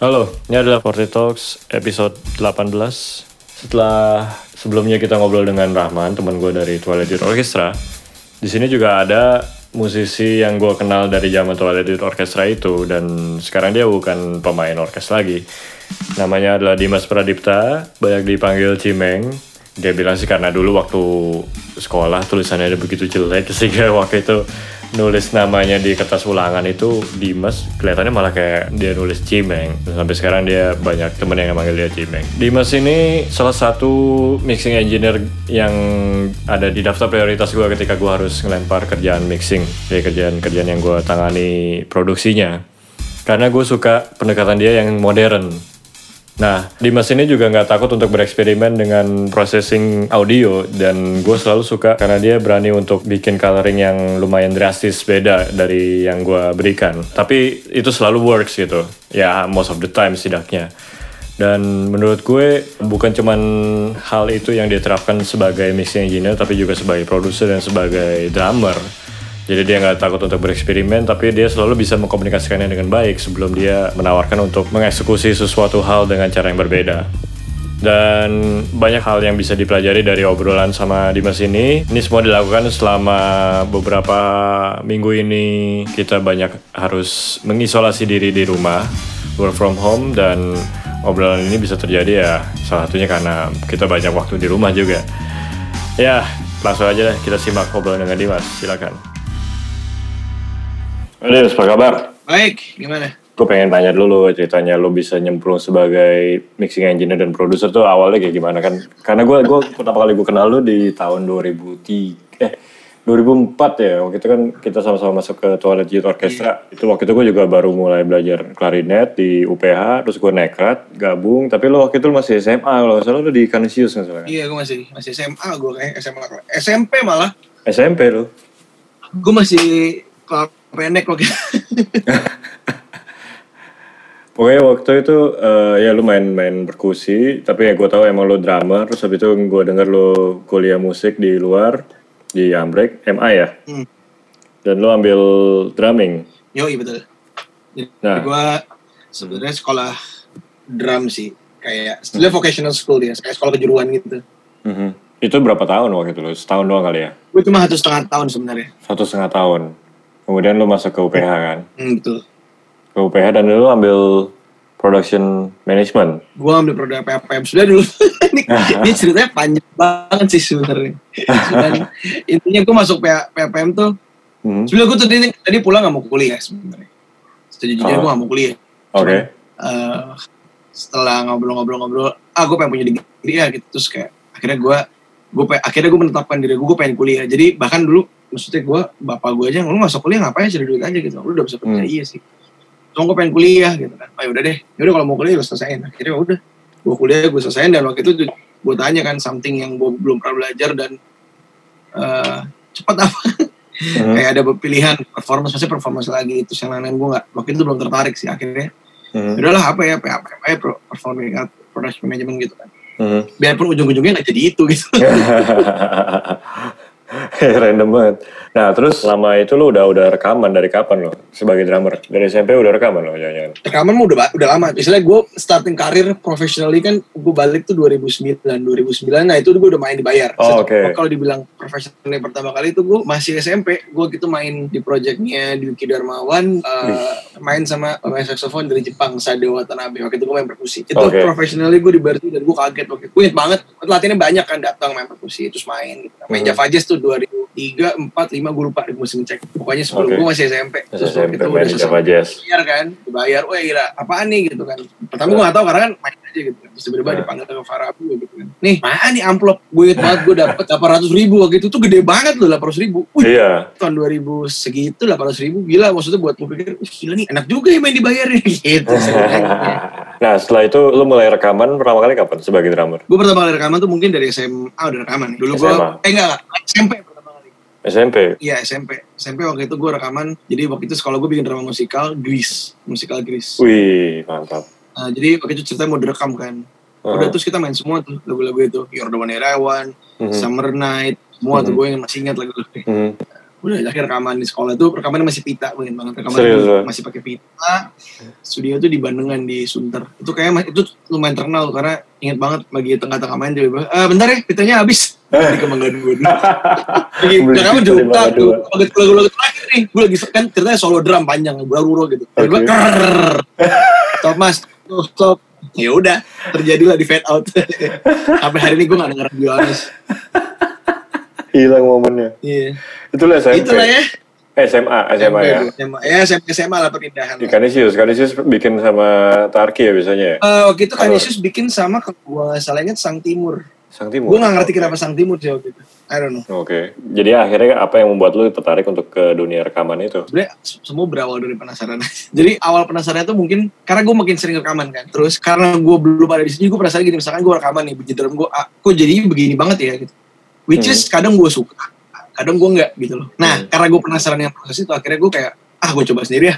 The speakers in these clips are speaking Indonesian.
Halo, ini adalah Forte Talks episode 18. Setelah sebelumnya kita ngobrol dengan Rahman, teman gue dari Twilight Orchestra. Di sini juga ada musisi yang gue kenal dari zaman Twilight Orchestra itu dan sekarang dia bukan pemain orkes lagi. Namanya adalah Dimas Pradipta, banyak dipanggil Cimeng. Dia bilang sih karena dulu waktu sekolah tulisannya ada begitu jelek sehingga waktu itu nulis namanya di kertas ulangan itu Dimas kelihatannya malah kayak dia nulis Cimeng. Sampai sekarang dia banyak temen yang manggil dia Cimeng. Dimas ini salah satu mixing engineer yang ada di daftar prioritas gue ketika gue harus ngelempar kerjaan mixing. Dari kerjaan-kerjaan yang gue tangani produksinya. Karena gue suka pendekatan dia yang modern Nah, Dimas ini juga nggak takut untuk bereksperimen dengan processing audio dan gue selalu suka karena dia berani untuk bikin coloring yang lumayan drastis beda dari yang gue berikan. Tapi itu selalu works gitu. Ya, most of the time setidaknya. Dan menurut gue bukan cuman hal itu yang diterapkan sebagai mixing engineer tapi juga sebagai produser dan sebagai drummer. Jadi dia nggak takut untuk bereksperimen, tapi dia selalu bisa mengkomunikasikannya dengan baik sebelum dia menawarkan untuk mengeksekusi sesuatu hal dengan cara yang berbeda. Dan banyak hal yang bisa dipelajari dari obrolan sama Dimas ini. Ini semua dilakukan selama beberapa minggu ini kita banyak harus mengisolasi diri di rumah, work from home, dan obrolan ini bisa terjadi ya salah satunya karena kita banyak waktu di rumah juga. Ya, langsung aja deh kita simak obrolan dengan Dimas. Silakan. Adil, apa kabar? Baik, gimana? Gue pengen tanya dulu ceritanya lo bisa nyemplung sebagai mixing engineer dan produser tuh awalnya kayak gimana? Kan? Karena gue gue pertama kali gue kenal lo di tahun 2003 eh 2004 ya. Waktu itu kan kita sama-sama masuk ke Twilight Youth Orchestra. Itu waktu itu gue juga baru mulai belajar klarinet di UPH terus gue nekat gabung. Tapi lo waktu itu masih SMA kalau salah lo di Canisius kan salah Iya gue masih masih SMA gue kayak SMA SMP malah. SMP lo gue masih waktu itu. Pokoknya waktu itu uh, ya lu main-main perkusi, tapi ya gue tahu emang lu drummer, terus habis itu gue denger lu kuliah musik di luar, di Ambrek, MA ya? Hmm. Dan lu ambil drumming. Yo, iya betul. Jadi nah. gue sebenarnya sekolah drum sih, kayak setelah vocational school ya, kayak sekolah kejuruan gitu. Mm -hmm. Itu berapa tahun waktu itu lu? Setahun doang kali ya? Gue cuma satu setengah tahun sebenarnya. Satu setengah tahun. Kemudian lu masuk ke UPH kan? Hmm, betul. Ke UPH dan lu ambil production management. Gua ambil produk PPM sudah dulu. ini, ini ceritanya panjang banget sih sebenarnya. intinya gue masuk PPM tuh. Hmm. Sebenarnya gue tadi tadi pulang gak mau kuliah sebenarnya. Sejujurnya oh. gue gak mau kuliah. Oke. Okay. Uh, setelah ngobrol-ngobrol-ngobrol, ah gue pengen punya degree ya gitu. Terus kayak akhirnya gue gue akhirnya gue menetapkan diri gue gue pengen kuliah. Jadi bahkan dulu maksudnya gue bapak gue aja lu masuk kuliah ngapain cari duit aja? Gitu. Lu udah bisa kerja hmm. iya sih. Cuma gue pengen kuliah gitu kan. Oh udah deh. Yaudah kalau mau kuliah lu selesaiin. Akhirnya udah gue kuliah gue selesaiin. Dan waktu itu gue tanya kan something yang gue belum pernah belajar dan uh, cepat apa? Hmm. kayak ada pilihan performance pasti performance lagi itu yang lain gue nggak waktu itu belum tertarik sih akhirnya. Hmm. udahlah apa ya apa apa ya performing art production management gitu kan. Hmm. biarpun ujung-ujungnya nggak jadi itu gitu Random banget. Nah terus selama itu lo udah udah rekaman dari kapan lo sebagai drummer? Dari SMP udah rekaman lo jangan-jangan? Rekaman mah udah udah lama. Misalnya gue starting karir profesionally kan gue balik tuh 2009 2009. Nah itu gue udah main dibayar. Oh, Oke. Okay. Kalau dibilang profesionally pertama kali itu gue masih SMP. Gue gitu main di projectnya Yuki Darmawan. Uh, main sama pemain saxophone dari Jepang Sadeo Watanabe. Waktu itu gue main perkusi. Itu okay. professionally gue dibayar dan gue kaget waktu itu. Gue inget banget. Latihannya banyak kan datang main perkusi terus main. Gitu. Main hmm. Java Jazz tuh 2003, 4, 5 gue lupa gue mesti ngecek. Pokoknya sebelum okay. gue masih SMP. Terus SMP itu udah selesai bayar kan, dibayar, wah gila, apaan nih gitu kan. Pertama gue gak tau karena kan main aja gitu kan. Terus tiba-tiba dipanggil ke Farabu gitu kan. Nih, mana nih amplop? Gue banget gue dapet 800 ribu waktu itu tuh gede banget loh 800 ribu. Wih, iya. Tahun 2000 segitu 800 ribu gila maksudnya buat gue pikir, gila nih enak juga ya main dibayar gitu. nah setelah itu lu mulai rekaman pertama kali kapan sebagai drummer? Gue pertama kali rekaman tuh mungkin dari SMA udah rekaman. Dulu gue, eh enggak, SMP SMP? Iya SMP. SMP waktu itu gue rekaman, jadi waktu itu sekolah gue bikin drama musikal, Grease, musikal Grease. Wih, mantap. Nah, jadi waktu itu ceritanya mau direkam kan. Uh-huh. Udah terus kita main semua tuh lagu-lagu itu, You're the One Irawan, uh-huh. Summer Night, semua uh-huh. tuh gue yang masih ingat lagu-lagu. Uh-huh. udah akhir rekaman di sekolah tuh rekaman masih pita gue inget banget rekaman Serius, masih, lo? masih pakai pita studio tuh di Bandungan di Sunter itu kayak ma- itu lumayan terkenal karena inget banget lagi tengah-tengah main dia bilang eh bentar ya pitanya habis di kemangga dua dulu lagi Beli rekaman pita di juga Mangga tuh lagu-lagu terakhir nih gue lagi kan ceritanya solo drum panjang buru gitu Oke. krrrr. stop mas stop, ya udah terjadilah di fade out. Sampai hari ini gue gak denger Bionis Hilang momennya. iya. Itulah SMP. itulah ya. SMA, SMA ya. SMA ya SMP SMA lah perpindahan Di Kanisius, Kanisius bikin sama Tarki ya biasanya ya? Eh, waktu itu Kanisius bikin sama kalau gue salah ingat Sang Timur. Sang Timur. gue gak ngerti kenapa Sang Timur sih waktu itu I don't know. Oke. Jadi akhirnya apa yang membuat lu tertarik untuk ke dunia rekaman itu? sebenarnya semua berawal dari penasaran. Jadi awal penasaran itu mungkin karena gue makin sering rekaman kan. Terus karena gue belum ada di sini gue penasaran gini misalkan gue rekaman nih bunyi drum gue ah, kok jadinya begini banget ya? Gitu. Which is kadang gue suka kadang gue nggak gitu loh. Nah Hmm. karena gue penasaran dengan proses itu akhirnya gue kayak ah gue coba sendiri ya.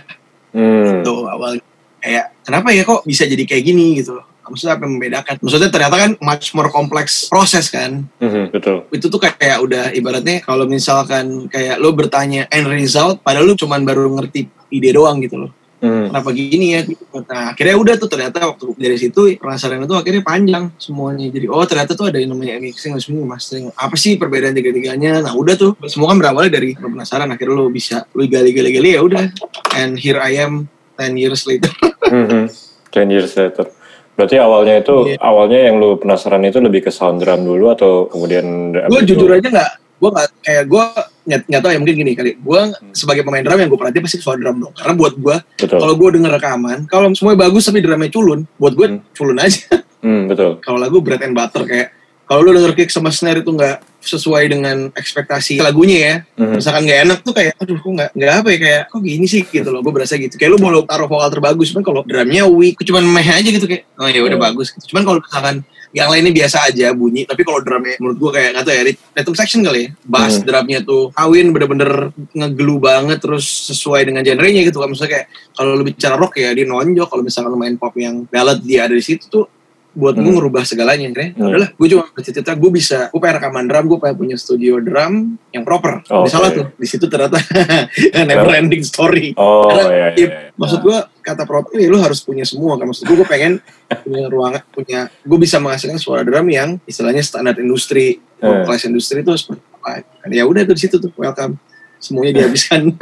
Hmm. tuh awal kayak kenapa ya kok bisa jadi kayak gini? Gitu loh maksudnya apa yang membedakan? Maksudnya ternyata kan much more kompleks proses kan? Mhm, betul. itu tuh kayak udah ibaratnya kalau misalkan kayak lo bertanya end result padahal lo cuman baru ngerti ide doang gitu loh. Hmm. kenapa gini ya? Nah akhirnya udah tuh ternyata waktu dari situ penasaran itu akhirnya panjang semuanya. Jadi oh ternyata tuh ada yang namanya mixing mixing mastering. Apa sih perbedaan tiga tiganya nah udah tuh. Semua kan berawalnya dari penasaran akhirnya lo bisa lo gali gali gali ya udah. And here I am 10 years later. Mhm. Ten years later. Berarti awalnya itu Iya. awalnya yang lu penasaran itu lebih ke sound drum dulu atau kemudian gue jujur aja nggak gue nggak kayak gue nyat nyata ya mungkin gini kali gue sebagai pemain drum yang gue perhatiin pasti soal drum dong karena buat gue kalau gue denger rekaman kalau semuanya bagus tapi drumnya culun buat gue Hmm. culun aja Hmm, betul. kalau lagu bread and butter kayak kalau lu denger kick sama snare itu nggak sesuai dengan ekspektasi lagunya ya. Mhm. misalkan nggak enak tuh kayak aduh kok nggak nggak apa ya kayak kok gini sih? Gitu loh gue berasa gitu. Kayak lu mau taruh vokal terbagus cuman kalau drumnya weak cuman meh aja gitu kayak oh ya udah Hmm. bagus. Gitu. Cuman kalau misalkan yang lainnya biasa aja bunyi tapi kalau drumnya menurut gue kayak nggak tahu ya rhythm section kali ya. Bass Hmm. drumnya tuh kawin bener-bener ngegelu banget terus sesuai dengan genrenya gitu kan. Misalnya kayak kalau lu bicara rock ya dia nonjok. Kalau misalkan lu main pop yang ballad dia ada di situ tuh buat gue Hmm. ngerubah segalanya kayaknya Hmm. udahlah gue cuma bercita-cita gue bisa gue pengen rekaman drum gue pengen punya studio drum yang proper Oke. di salah tuh di situ ternyata never ending story Oh Karena, iya, iya, ya, iya. maksud gue kata proper ya lu harus punya semua kan maksud gue gue pengen punya ruangan punya gue bisa menghasilkan suara drum yang istilahnya standar industri Hmm. kelas industri itu seperti apa ya udah tuh di situ tuh welcome semuanya dihabiskan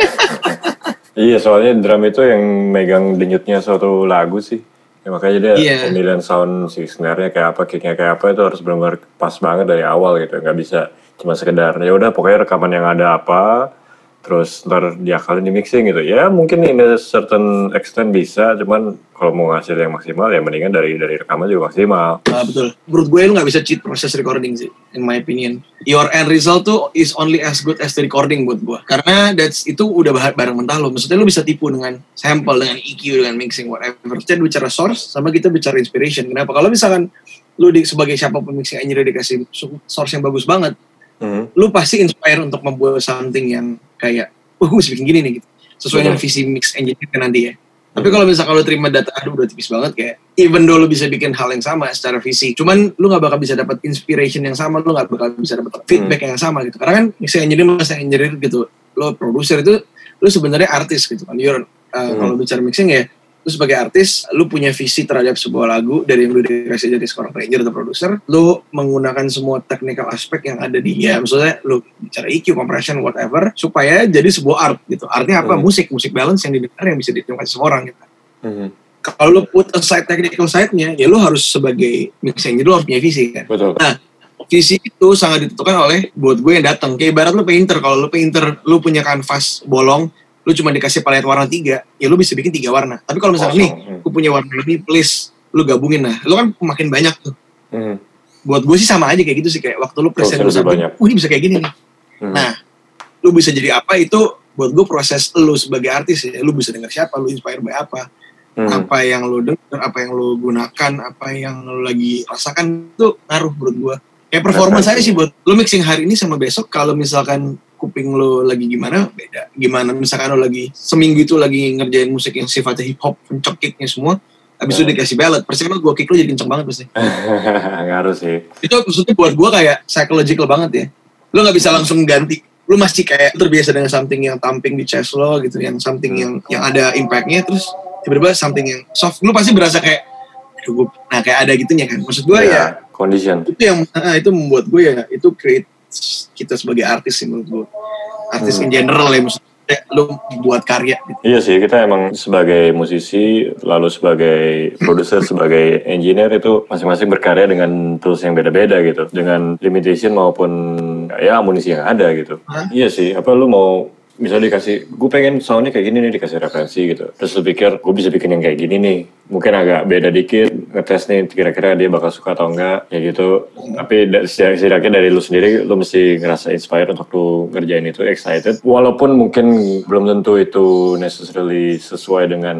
Iya, soalnya drum itu yang megang denyutnya suatu lagu sih. Ya, makanya dia Iya. pemilihan sound si snare-nya kayak apa, kick-nya kayak apa itu harus benar-benar pas banget dari awal gitu. Nggak bisa cuma sekedar ya udah pokoknya rekaman yang ada apa, terus ntar diakalin di mixing gitu. Ya mungkin in a certain extent bisa, cuman kalau mau ngasih yang maksimal ya mendingan dari dari rekaman juga maksimal. Ah, betul. Menurut gue lu nggak bisa cheat proses recording sih, in my opinion. Your end result tuh is only as good as the recording buat gue. Karena that's itu udah barang mentah lo. Maksudnya lu bisa tipu dengan sample, dengan EQ, dengan mixing, whatever. Kita bicara source, sama kita bicara inspiration. Kenapa? Kalau misalkan lu di, sebagai siapa pun mixing engineer dikasih source yang bagus banget, Mhm. lu pasti inspire untuk membuat something yang kayak, wah gue bisa bikin gini nih gitu. Sesuai dengan visi mix engineer nanti ya. Tapi kalau misalkan lu terima data, aduh udah tipis banget kayak, even though lu bisa bikin hal yang sama secara visi, cuman lu nggak bakal bisa dapat inspiration yang sama, lu nggak bakal bisa dapat feedback yang sama gitu. Karena kan mixing engineer, masa engineer gitu, lo produser itu, lu sebenarnya artis gitu kan. You're, uh, Hmm. Kalau bicara mixing ya, lu sebagai artis, lu punya visi terhadap sebuah lagu dari yang lu dikasih dari seorang arranger atau produser, lu menggunakan semua technical aspek yang ada di ya, maksudnya lu bicara EQ, compression, whatever, supaya jadi sebuah art gitu. Artinya apa? Hmm. Musik, musik balance yang didengar yang bisa dinikmati semua orang gitu. Mhm. Kalau lu put aside technical side-nya, ya lu harus sebagai mixing, jadi lu harus punya visi kan. Betul. Visi itu sangat ditentukan oleh buat gue yang datang. Kayak ibarat lu painter, kalau lu painter, lu punya kanvas bolong, lu cuma dikasih palet warna tiga, ya lu bisa bikin tiga warna. Tapi kalau misalnya nih. Hmm. gue punya warna lebih, please, lu gabungin lah. Lu kan makin banyak tuh. Mhm. Buat gue sih sama aja kayak gitu sih, kayak waktu lu present lu satu, banyak. "Wah, ini bisa kayak gini nih. Mhm. Nah, lu bisa jadi apa itu buat gue proses lu sebagai artis ya. Lu bisa dengar siapa, lu inspire by apa. Mhm. Apa yang lu denger, apa yang lu gunakan, apa yang lu lagi rasakan itu ngaruh menurut gue. Kayak performance saya sih buat lu mixing hari ini sama besok kalau misalkan kuping lu lagi gimana beda. Gimana misalkan lu lagi seminggu itu lagi ngerjain musik yang sifatnya hip hop, pencok kicknya semua. Habis itu Hmm. dikasih ballad, percuma gue kick lu jadi kenceng banget pasti. Ngaruh sih. Itu maksudnya buat gue kayak psychological banget ya. Lu nggak bisa langsung ganti. lu masih kayak terbiasa dengan something yang tamping di chest lo gitu yang something yang yang ada impactnya terus tiba-tiba something yang soft lu pasti berasa kayak aduh nah kayak ada gitunya kan maksud gue ya condition itu yang ah, itu membuat gue ya itu create kita sebagai artis sih menurut gue artis Hmm. in general ya maksudnya lu buat karya gitu. Iya sih, kita emang sebagai musisi, lalu sebagai produser, sebagai engineer itu masing-masing berkarya dengan tools yang beda-beda gitu. Dengan limitation maupun ya amunisi yang ada gitu. Hah? Iya sih, apa lu mau misalnya dikasih, gue pengen soundnya kayak gini nih, dikasih referensi gitu. Terus lu pikir, gue bisa bikin yang kayak gini nih. Mungkin agak beda dikit, ngetes nih kira-kira dia bakal suka atau enggak, kayak gitu. Tapi da- setidaknya dari lu sendiri, lu mesti ngerasa inspired untuk lu ngerjain itu, excited. Walaupun mungkin belum tentu itu necessarily sesuai dengan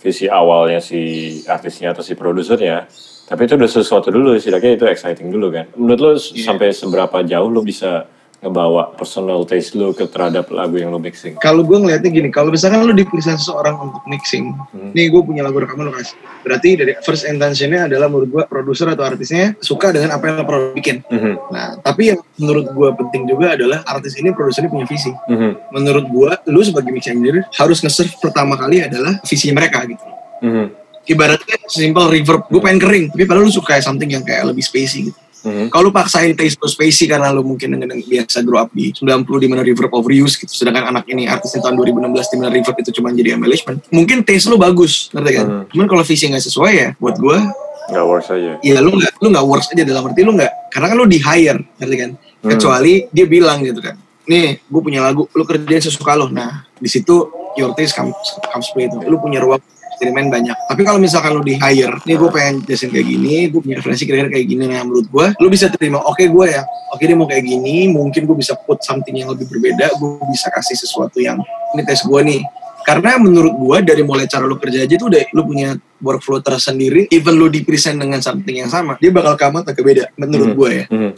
visi awalnya si artisnya atau si produsernya. Tapi itu udah sesuatu dulu, setidaknya itu exciting dulu kan. Menurut lu sampai seberapa jauh lu bisa ngebawa personal taste lu ke terhadap lagu yang lu mixing? kalau gue ngeliatnya gini kalau misalkan lu dipilih seseorang untuk mixing Hmm. nih gue punya lagu rekaman lu kasih berarti dari first intentionnya adalah menurut gue produser atau artisnya suka dengan apa yang lo bikin. Mhm, nah tapi yang menurut gue penting juga adalah artis ini produser ini punya visi. Mhm, menurut gue lu sebagai mix engineer harus nge-serve pertama kali adalah visi mereka gitu. Mhm, ibaratnya simple reverb gue pengen kering tapi padahal lu suka something yang kayak lebih spacey gitu mhm. kalau lu paksain taste lu spacey karena lu mungkin dengan biasa grow up di 90 di mana reverb overuse gitu sedangkan anak ini artisnya tahun 2016 di mana reverb itu cuma jadi embellishment mungkin taste lu bagus ngerti kan Hmm. cuman kalau visi nggak sesuai ya buat gue Nggak works aja. ya lu nggak lu nggak works aja dalam arti lu nggak karena kan lu di hire ngerti kan Hmm. kecuali dia bilang gitu kan nih gue punya lagu lu kerjain sesuka lu nah di situ your taste comes, comes play itu lu punya ruang eksperimen banyak. Tapi kalau misalkan lu di hire nih gue pengen jelasin kayak gini gue punya referensi kira-kira kayak gini nah menurut gue lu bisa terima oke gue ya oke dia mau kayak gini mungkin gue bisa put something yang lebih berbeda gue bisa kasih sesuatu yang ini tes gue nih. Karena menurut gue dari mulai cara lu kerja aja tuh udah lu punya workflow tersendiri even lu di present dengan something yang sama dia bakal kamu agak beda menurut Hmm. gue ya. Mhm,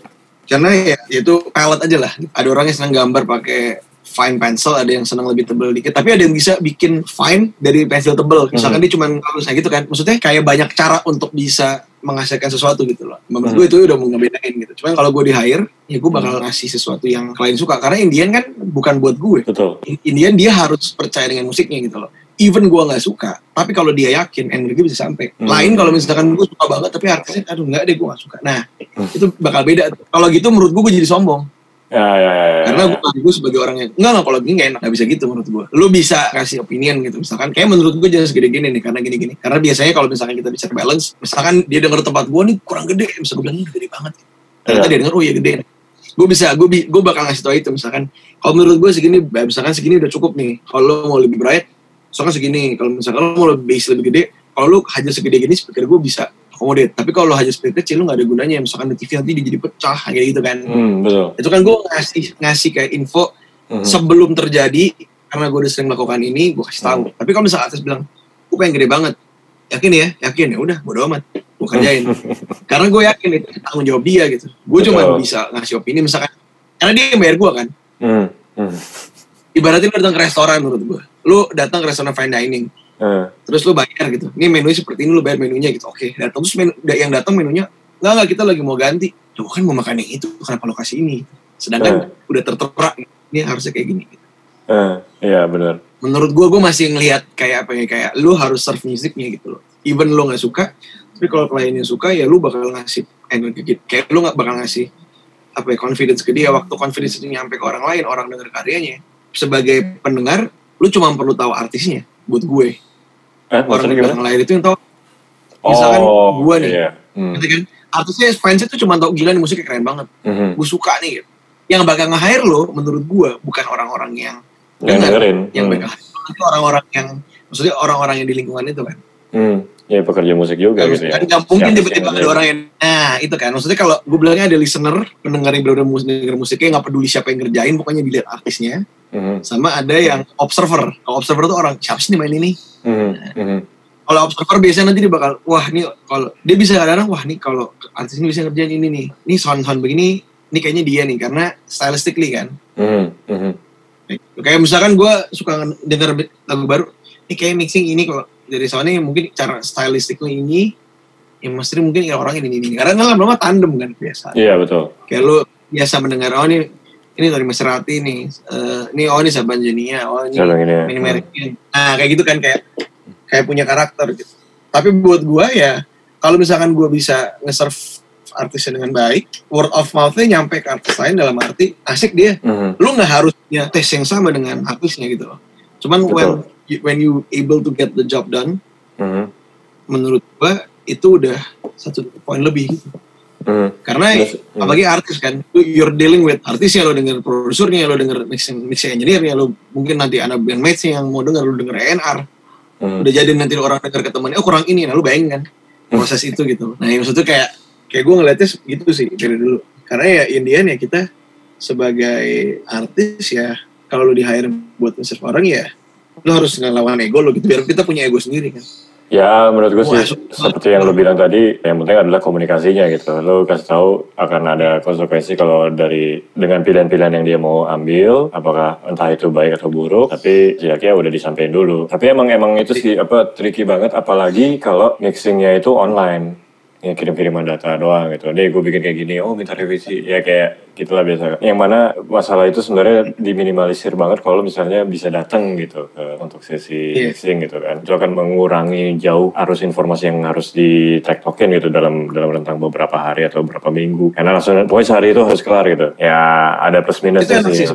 karena ya itu palette aja lah ada orang yang senang gambar pakai fine pencil ada yang senang lebih tebel dikit. Tapi ada yang bisa bikin fine dari pensil tebel. Misalkan dia cuma halus kayak gitu kan. Maksudnya kayak banyak cara untuk bisa menghasilkan sesuatu gitu loh. Menurut gue itu udah mau ngebedain gitu. Cuman kalau gue di hire ya gue bakal ngasih sesuatu yang klien suka. Karena Indian kan bukan buat gue. Betul. Indian dia harus percaya dengan musiknya gitu loh. Even gue nggak suka tapi kalau dia yakin energi bisa sampai. Hmm. lain kalau misalkan gue suka banget tapi artisnya aduh nggak deh gue nggak suka. Nah Hmm. itu bakal beda kalau gitu menurut gue gue jadi sombong Ya, ya, ya. ya. karena gue gue sebagai orang yang enggak enggak kalau gini nggak enak nggak bisa gitu menurut gue lu bisa kasih opinion gitu. Misalkan kayak menurut gue jangan segede gini nih karena gini gini karena biasanya kalau misalkan kita bicara balance misalkan dia denger tempat gue nih kurang gede bisa gue bilang gede banget ternyata Iya. dia denger oh iya gede gue bisa gue gue bakal ngasih tau itu. Misalkan kalau menurut gue segini misalkan segini udah cukup nih. Kalau lo mau lebih bright soalnya segini. Kalau misalkan lo mau lebih bass lebih gede kalau lu hajar segede gini speaker gue bisa akomodit tapi kalau lo hajar speaker kecil lu nggak ada gunanya. Misalkan TV nanti jadi pecah kayak gitu kan. Hmm, betul. itu kan gue ngasih ngasih kayak info Mhm. sebelum terjadi karena gue udah sering melakukan ini gue kasih tahu. Tapi kalau misalnya atas bilang gue pengen gede banget. Yakin ya? Yakin? Ya udah bodo amat. Gue kerjain. Karena gue yakin itu tanggung jawab dia gitu. Gue cuma bisa ngasih opini misalkan. Karena dia yang bayar gue kan? Hmm, hmm. ibaratnya lu datang ke restoran menurut gue lu datang ke restoran fine dining Eh, terus lu bayar gitu. Ini menunya seperti ini lu bayar menunya gitu. Oke datang. Terus menu, yang datang menunya nggak nggak kita lagi mau ganti. Loh kan mau makan yang itu kenapa lo kasih ini? Sedangkan udah tertera ini harusnya kayak gini eh, Iya, benar. menurut gue gue masih ngelihat kayak apa ya kayak lu harus serve musiknya gitu loh. Even lu nggak suka tapi kalau kliennya suka ya lu bakal ngasih energi gitu. kayak lu nggak bakal ngasih apa ya confidence ke dia. Waktu confidence itu nyampe ke orang lain orang denger karyanya sebagai pendengar lu cuma perlu tahu artisnya buat gue Eh, orang di gimana? belakang layar itu yang tahu misalkan oh, gua nih. Iya. Hmm, ngerti kan artisnya fans itu cuma tahu gila nih musiknya keren banget mhm. gue suka nih gitu. yang bakal nge-hire lo menurut gue bukan orang-orang yang Yang Dengar. dengerin. yang Hmm. bakal itu orang-orang yang maksudnya orang-orang yang di lingkungan itu kan Hmm. Ya pekerja musik juga Kan gitu ya. nggak mungkin tiba-tiba ada orang yang nah itu kan. Maksudnya kalau gue bilangnya ada listener pendengar yang benar-benar musik denger musiknya nggak peduli siapa yang ngerjain pokoknya dilihat artisnya. Mhm, sama ada yang observer. Kalau observer tuh orang siapa sih nih main ini? Mhm, mhm. kalau observer biasanya nanti dia bakal wah ini kalau dia bisa kadang-kadang wah nih kalau artis ini bisa ngerjain ini nih. Ini sound sound begini ini kayaknya dia nih karena stylistically kan. Mhm, mhm. kayak misalkan gue suka denger lagu baru ini kayak mixing ini kalau dari soundnya mungkin cara stylistically ini yang mesti mungkin ya orang ini ini karena kan lama-lama tandem kan biasa Iya betul. kayak lu biasa mendengar oh ini ini dari Maserati nih, eh, ini oh ini Saban Jenia, oh ini Siapa yang ini ya? mereknya. Nah kayak gitu kan kayak kayak punya karakter gitu. Tapi buat gua ya kalau misalkan gua bisa nge-serve artisnya dengan baik, word of mouth-nya nyampe ke artis lain dalam arti asik dia. Mhm. Lu nggak harus punya tes yang sama dengan artisnya gitu loh. Cuman Betul. when when you able to get the job done, Mhm. menurut gua itu udah satu poin lebih. Mhm. Karena Terus, hmm. apalagi artis kan, you're dealing with artisnya, lo denger produsernya, lo denger mixing, mixing engineer-nya, lo mungkin nanti ada bandmates yang mau denger, lo denger A&R, Mhm. udah jadi nanti orang denger ke temennya, oh kurang ini, nah lu bayangin kan proses itu gitu. Nah yang maksudnya kayak kayak gue ngeliatnya gitu sih dari dulu. Karena ya Indian ya kita sebagai artis ya kalau lu di hire buat nge orang ya lu harus ngelawan ego lo gitu biar kita punya ego sendiri kan. Ya menurut gue Wah, sih seperti yang lo bilang tadi, yang penting adalah komunikasinya gitu. Lo kasih tahu akan ada konsekuensi kalau dari dengan pilihan-pilihan yang dia mau ambil, apakah entah itu baik atau buruk, tapi ya udah disampaikan dulu. Tapi emang emang itu sih apa tricky banget, apalagi kalau mixingnya itu online. Ya kirim-kiriman data doang gitu. Deh gue bikin kayak gini, oh minta revisi. Ya kayak gitulah biasa. Yang mana masalah itu sebenarnya diminimalisir banget kalau misalnya bisa datang gitu ke untuk sesi Iya. mixing gitu kan. Itu akan mengurangi jauh arus informasi yang harus di tektokin gitu dalam dalam rentang beberapa hari atau beberapa minggu. Karena langsung pokoknya sehari itu harus kelar gitu. Ya ada plus Itu minusnya sih. sih ya.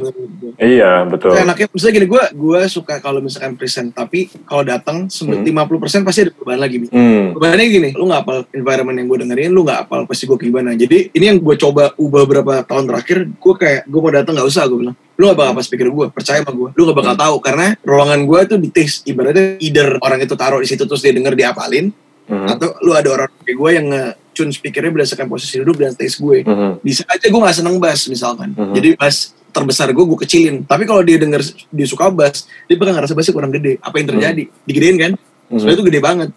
Iya betul. Itu enaknya misalnya gini gue gue suka kalau misalkan present tapi kalau datang Hmm. 50% pasti ada perubahan lagi. Hmm. Perubahannya gini, lu nggak apal environment yang gue dengerin, lu nggak apal pasti gue gimana. Jadi ini yang gue coba ubah beberapa tahun terakhir, gue kayak gue mau datang nggak usah gue bilang. Lu gak bakal pas pikir gue, percaya sama gue. Lu gak bakal tahu karena ruangan gue tuh di taste. Ibaratnya either orang itu taruh di situ terus dia denger diapalin, Mhm. atau lu ada orang kayak gue yang nge-tune speakernya berdasarkan posisi duduk dan taste gue. Mhm. Bisa aja gue gak seneng bass misalkan. Mhm. Jadi bass terbesar gue gue kecilin. Tapi kalau dia denger dia suka bass, dia bakal ngerasa bassnya kurang gede. Apa yang terjadi? Digedein kan? Mhm. Sebenarnya itu gede banget.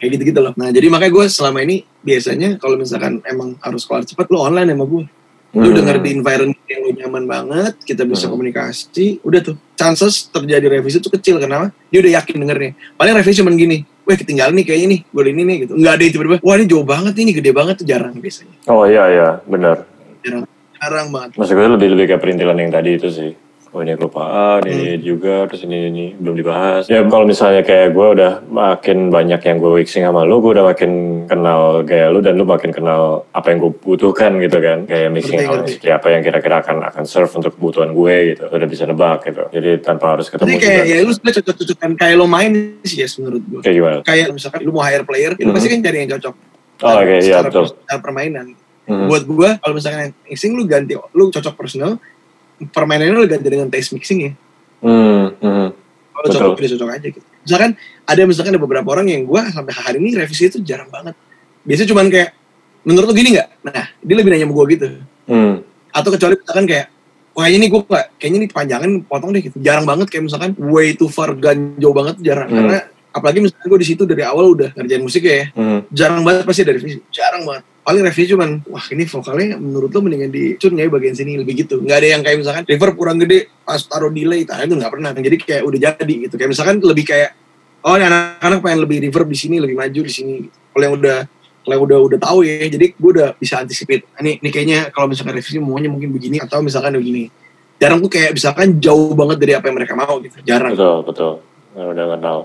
Kayak gitu-gitu loh. Nah jadi makanya gue selama ini biasanya kalau misalkan emang harus keluar cepat, lu online sama gue. Lu Hmm. denger di environment yang lu nyaman banget, kita bisa Hmm. komunikasi, udah tuh. Chances terjadi revisi tuh kecil, kenapa? Dia udah yakin dengernya. Paling revisi cuman gini, weh ketinggalan nih kayaknya nih, gue ini nih gitu. Nggak ada yang tiba-tiba, wah ini jauh banget ini gede banget tuh jarang biasanya. Oh iya iya benar. Jarang, jarang banget. Maksud gue lebih lebih kayak perintilan yang tadi itu sih. Oh ini kelupaan, ini Hmm. juga, terus ini ini belum dibahas. Ya kalau misalnya kayak gue udah makin banyak yang gue mixing sama lu, gue udah makin kenal gaya lu dan lu makin kenal apa yang gue butuhkan gitu kan. Kayak mixing ngerti. seperti apa yang kira-kira akan akan serve untuk kebutuhan gue gitu. Udah bisa nebak gitu. Jadi tanpa harus ketemu Jadi kayak juga. ya lu sebenarnya cocok-cocokan kayak lo main sih ya menurut gue. Kayak gimana? Kayak misalkan lu mau hire player, itu Mhm. pasti kan cari yang cocok. Oh oke, iya secara, betul. secara permainan. Mhm. Buat gue, kalau misalkan mixing lu ganti, lu cocok personal, permainannya lu ganti dengan taste mixing ya. Hmm, hmm. Kalau cocok, udah cocok aja gitu. Misalkan ada misalkan ada beberapa orang yang gue sampai hari ini revisi itu jarang banget. Biasanya cuman kayak, menurut lu gini nggak? Nah, dia lebih nanya sama gue gitu. Hmm. Atau kecuali misalkan kayak, wah ini gue nggak, kayaknya ini panjangan potong deh gitu. Jarang banget kayak misalkan way too far jauh banget jarang. Hmm. Karena apalagi misalkan gue di situ dari awal udah ngerjain musik ya, Hmm. jarang banget pasti ada revisi jarang banget paling revisi cuman wah ini vokalnya menurut lo mendingan di tune ya bagian sini? Lebih gitu. Nggak ada yang kayak misalkan reverb kurang gede pas taruh delay. Nah, itu nggak pernah. Jadi kayak udah jadi gitu. Kayak misalkan lebih kayak oh ini anak-anak pengen lebih reverb di sini lebih maju di sini. Kalau yang udah kalau yang udah udah tahu ya jadi gue udah bisa anticipate ini ini kayaknya kalau misalkan revisi maunya mungkin begini atau misalkan begini. Jarang tuh kayak misalkan jauh banget dari apa yang mereka mau gitu. Jarang. Betul, betul. Udah kenal.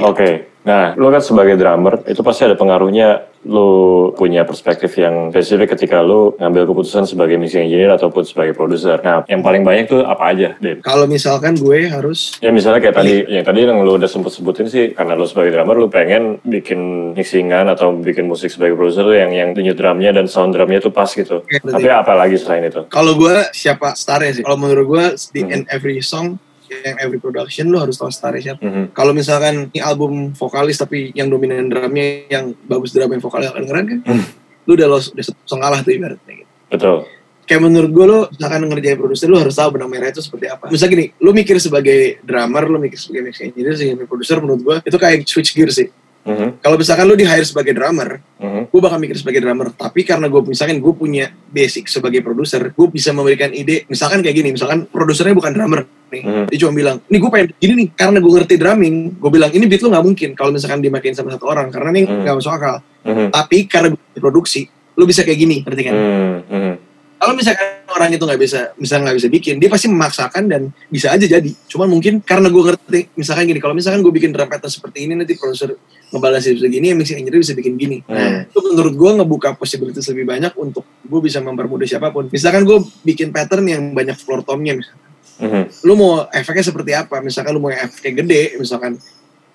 Oke, nah lu kan sebagai drummer itu pasti ada pengaruhnya lu punya perspektif yang spesifik ketika lu ngambil keputusan sebagai mixing engineer ataupun sebagai produser. Nah, yang paling banyak tuh apa aja, Den? kalau misalkan gue harus Ya misalnya kayak tadi, yang tadi yang lu udah sempet sebutin sih, karena lu sebagai drummer lu pengen bikin mixingan atau bikin musik sebagai produser tuh yang yang denyut drumnya dan sound drumnya tuh pas gitu. Berarti- Tapi apa lagi selain itu? kalau gue siapa starnya sih kalau menurut gue di Hmm. end every song yang every production lu harus tahu starnya siapa Mhm. kalau misalkan ini album vokalis tapi yang dominan drumnya yang bagus drum yang vokalnya kedengeran kan Hmm. lu udah los udah song kalah tuh ibaratnya gitu. Betul. kayak menurut gue lu misalkan ngerjain produser lu harus tahu benang merah itu seperti apa misalnya gini lu mikir sebagai drummer lu mikir sebagai mix engineer sebagai produser menurut gue itu kayak switch gear sih Mhm. kalau misalkan lu di hire sebagai drummer Mhm. gue bakal mikir sebagai drummer tapi karena gue misalkan gue punya basic sebagai produser gue bisa memberikan ide misalkan kayak gini misalkan produsernya bukan drummer nih Mhm. dia cuma bilang ini gue pengen gini nih karena gue ngerti drumming gue bilang ini beat lu nggak mungkin kalau misalkan dimakin sama satu orang karena ini Hmm. nggak masuk akal Mhm. tapi karena gue produksi lu bisa kayak gini ngerti kan Mhm. Mhm. kalau misalkan orang itu nggak bisa misalnya nggak bisa bikin dia pasti memaksakan dan bisa aja jadi cuman mungkin karena gue ngerti misalkan gini kalau misalkan gue bikin drum pattern seperti ini nanti produser ngebalas bisa gini mixing engineer bisa bikin gini. Hmm. itu menurut gue ngebuka possibilities lebih banyak untuk gue bisa mempermudah siapa pun. Misalkan gue bikin pattern yang banyak floor tomnya misalkan. Mhm. lu mau efeknya seperti apa? Misalkan lu mau efeknya gede misalkan.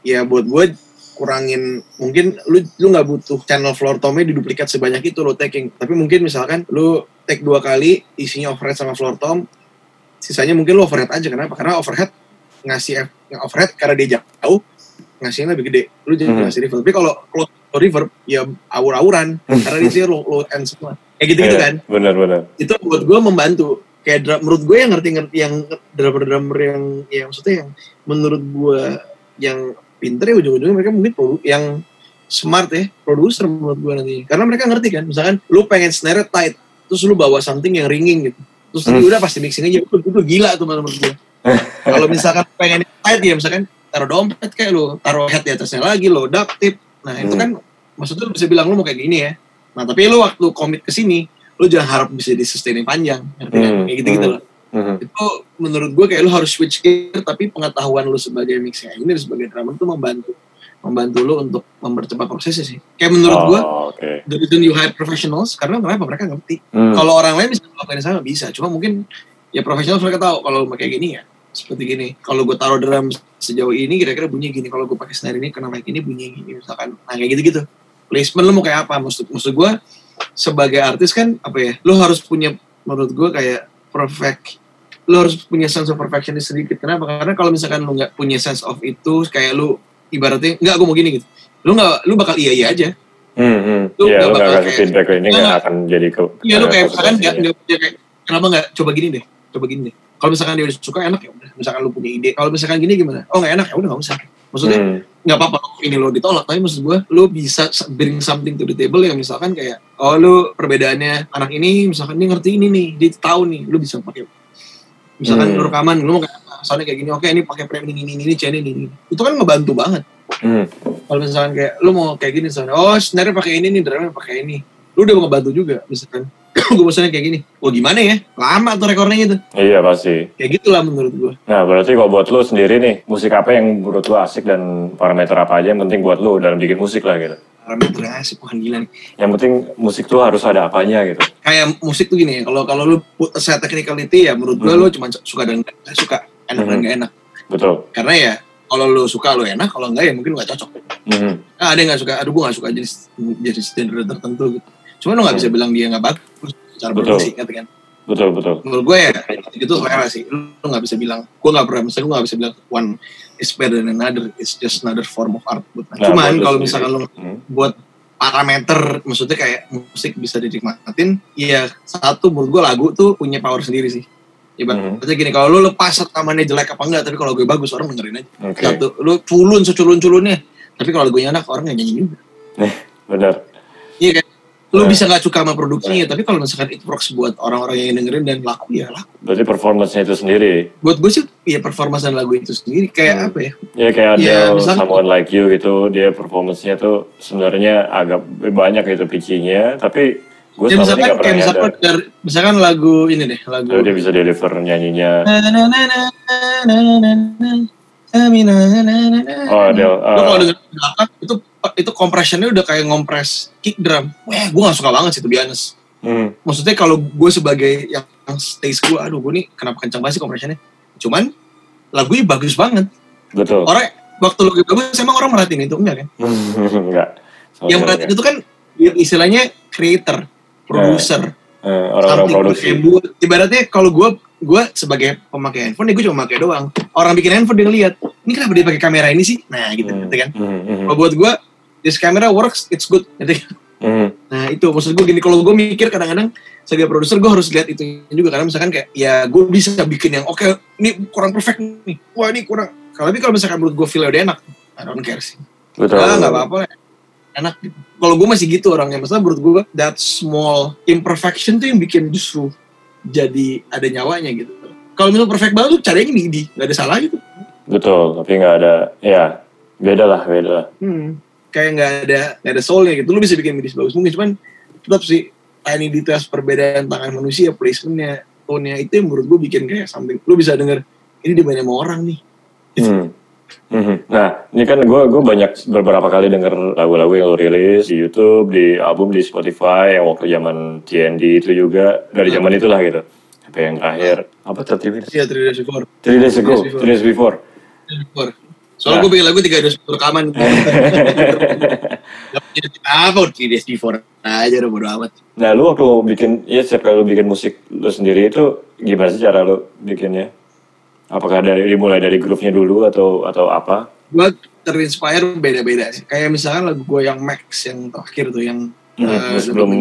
Ya buat gue kurangin mungkin lu lu nggak butuh channel floor tomnya diduplikat sebanyak itu lo taking. Tapi mungkin misalkan lu take dua kali isinya overhead sama floor tom sisanya mungkin lu overhead aja. Kenapa? Karena overhead ngasih overhead karena dia jauh ngasihnya lebih gede. Lu jadi Hmm. ngasih reverb. Tapi kalau kalau reverb ya awur-awuran. Karena di sini low, low end semua. Kayak gitu-gitu Iya, kan? Benar-benar. itu buat gue membantu. Kayak drum, menurut gue yang ngerti-ngerti yang drummer-drummer yang yang maksudnya yang menurut gue yang pinter ya ujung-ujungnya mereka mungkin produ yang smart ya produser menurut gue nanti. Karena mereka ngerti kan misalkan lu pengen snare tight terus lu bawa something yang ringing gitu. Terus Hmm. udah pasti mixing aja itu, itu gila tuh menurut gue kalau misalkan pengen tight ya misalkan taruh dompet kayak lu taruh head di atasnya lagi lo duct tape nah itu Hmm. kan maksudnya lu bisa bilang lu mau kayak gini ya nah tapi lu waktu komit ke sini lu jangan harap bisa di sustain panjang ngerti kan? Hmm, kayak gitu gitu hmm. loh Mhm. itu menurut gue kayak lu harus switch gear tapi pengetahuan lu sebagai mixing engineer sebagai drummer itu membantu membantu lu untuk mempercepat prosesnya sih kayak menurut gue Oh, oke. the reason you hire professionals karena kenapa mereka ngerti Hmm. kalau orang lain bisa melakukan sama bisa cuma mungkin ya profesional mereka tahu kalau kayak gini ya seperti gini kalau gue taruh drum sejauh ini kira-kira bunyi gini kalau gue pakai snare ini kena mic ini bunyi gini misalkan nah kayak gitu-gitu placement lu mau kayak apa maksud maksud gue sebagai artis kan apa ya lu harus punya menurut gue kayak perfect lu harus punya sense of perfection sedikit kenapa karena kalau misalkan lu nggak punya sense of itu kayak lu ibaratnya nggak gue mau gini gitu lu nggak lu bakal iya iya aja Hmm, hmm. Lu Iya, nggak lu bakal kasih kayak- feedback ini nggak. akan jadi ke. Iya lu kayak konsekuensinya. nggak punya kayak kenapa nggak coba gini deh, coba gini deh. Kalau misalkan dia udah suka enak ya udah. Misalkan lu punya ide, kalau misalkan gini gimana? Oh nggak enak ya udah nggak usah. Maksudnya Hmm. nggak apa-apa ini lo ditolak, tapi maksud gua lu bisa bring something to the table yang misalkan kayak oh lu perbedaannya anak ini misalkan dia ngerti ini nih, dia tahu nih, lu bisa pakai misalkan Hmm. rekaman lu mau kayak soalnya kayak gini oke ini pakai frame ini ini ini ini channel ini, ini itu kan ngebantu banget Hmm. kalau misalkan kayak lu mau kayak gini misalnya oh snare pakai ini nih drumnya pakai ini lu udah ngebantu juga misalkan gue misalnya kayak gini wah gimana ya lama tuh rekornya gitu Iya pasti. kayak gitulah menurut gue Nah berarti kalau buat lu sendiri nih, musik apa yang menurut lu asik dan parameter apa aja yang penting buat lu dalam bikin musik lah gitu. parameter asik bukan gila nih Yang penting musik tuh harus ada apanya gitu. kayak musik tuh gini ya kalau kalau lu put aside technicality ya menurut gue Hmm. lu cuma suka dan nggak suka enak dan Hmm. gak enak Betul. karena ya kalau lu suka lu enak kalau enggak ya mungkin lu gak cocok Mhm. nah, ada yang gak suka aduh gue gak suka jenis jenis genre tertentu gitu cuma lu gak bisa bilang dia gak bagus secara Hmm. Betul. produksi ngerti kan Betul betul. menurut gue ya itu selera sih lu lu nggak bisa bilang gue nggak pernah misalnya gue nggak bisa bilang one is better than another it's just another form of art. Nah, cuman kalau misalkan lu Hmm. buat parameter maksudnya kayak musik bisa dinikmatin ya satu menurut gue lagu tuh punya power sendiri sih ya Hmm. berarti gini kalau lu lepas rekamannya jelek apa enggak tapi kalau gue bagus orang dengerin aja Oke. satu lu culun seculun culunnya tapi kalau lagunya enak orang nggak nyanyi juga Benar. iya kan lu Nah. bisa nggak suka sama produksinya tapi kalau misalkan itu works buat orang-orang yang dengerin dan laku ya laku Berarti performance-nya itu sendiri. buat gue sih ya performance dan lagu itu sendiri kayak Hmm. apa ya Ya kayak ada Ya, misalnya- someone like you gitu, dia performance-nya tuh sebenarnya agak banyak gitu pitching-nya, tapi gue ya misalkan gak kayak pernah misalkan, dari- misalkan lagu ini deh lagu Lalu dia bisa deliver nyanyinya. Na, na, na, na, na, na, na, Ami, na, na, na, na, na. Oh, Adele. Lu ah, kalau denger belakang itu itu compressionnya udah kayak ngompres kick drum. Wah, gue gak suka banget sih be honest. hmm, Maksudnya kalau gue sebagai yang stage gue, aduh gue nih kenapa kencang banget sih compressionnya. Cuman lagunya bagus banget. betul. Orang waktu lagu bagus emang orang merhatiin itu enggak kan? Enggak. Sama yang merhatiin itu kan istilahnya creator, producer. Eh, orang-orang something produksi. ibaratnya kalau gue gue sebagai pemakai handphone ya gue cuma pakai doang orang bikin handphone dia ngeliat ini kenapa dia pakai kamera ini sih nah gitu Hmm, ngerti kan hmm, hmm, kalau buat gue this camera works it's good. Hmm, nah itu. Maksud gue gini kalau gue mikir kadang-kadang sebagai produser gue harus lihat itu juga. Karena misalkan kayak ya gue bisa bikin yang oke ini kurang perfect nih. Wah ini kurang. Kalau tapi kalau misalkan menurut gue feel udah enak I don't care sih. Betul. ah nggak apa-apa. Enak. Gitu. kalau gue masih gitu orangnya. Maksudnya menurut gue that small imperfection tuh yang bikin justru jadi ada nyawanya gitu. Kalau misalnya perfect banget tuh caranya midi nggak ada salah gitu. Betul, tapi nggak ada, ya beda lah, beda lah. hmm. Kayak nggak ada nggak ada soulnya gitu. Lu bisa bikin midi sebagus mungkin cuman tetap sih tiny details perbedaan tangan manusia placementnya tone-nya. Itu yang menurut gue bikin kayak something. Lu bisa denger ini dimainin sama orang nih. Hmm. Mhm. Nah, ini kan gue gue banyak beberapa kali denger lagu-lagu yang lo rilis di YouTube, di album, di Spotify, yang waktu zaman TND itu juga. Dari zaman itulah gitu. Sampai yang terakhir. Apa iya three days before. Three days ago, Three days before. three days before. Soalnya Nah. gue bikin lagu tiga days before rekaman apa three days before aja udah bodo amat Nah, lu waktu bikin, ya setiap kali lu bikin musik lu sendiri itu gimana sih cara lu bikinnya? Apakah dari dimulai dari groove-nya dulu atau atau apa? gue terinspire beda-beda sih kayak misalkan lagu gue yang Max yang terakhir tuh yang Hmm, eh, sebelum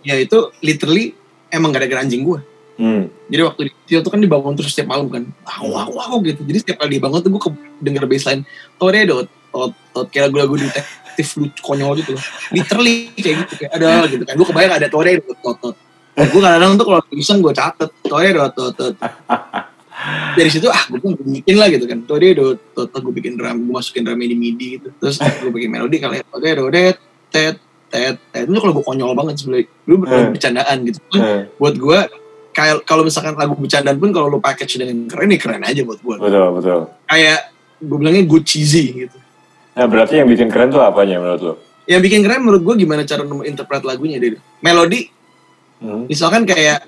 ya itu literally emang gak ada geranjing gue Hmm. Jadi waktu di Tio tuh kan dibangun terus setiap malam kan. Wow, wow, wow gitu. Jadi setiap kali dibangun tuh gue denger baseline Toredo, tot, tot, kayak lagu-lagu detektif lucu konyol gitu loh. Literally kayak gitu. Kayak ada gitu kan. Gue kebayang ada Toredo, tot, tot. Gue kadang-kadang tuh kalau tulisan gue catet Toredo, tot, tot. Dari situ ah gue pun bikin lah gitu kan. Toredo, tot, tot. Gue bikin drum, gue masukin drumnya di MIDI gitu. Terus gue bikin melodi kali ya. Toredo, det, tet, tet, tet. Itu kalau gue konyol banget sebenernya. Lu Hmm. bercandaan gitu. Hmm. buat gue kayak kalau misalkan lagu bercandaan pun kalau lu package dengan keren ya keren aja buat gue Betul, betul. kayak gue bilangnya good cheesy gitu Nah, berarti yang bikin keren tuh apanya menurut lu? yang bikin keren menurut gue gimana cara interpret lagunya deh melodi Hmm. misalkan kayak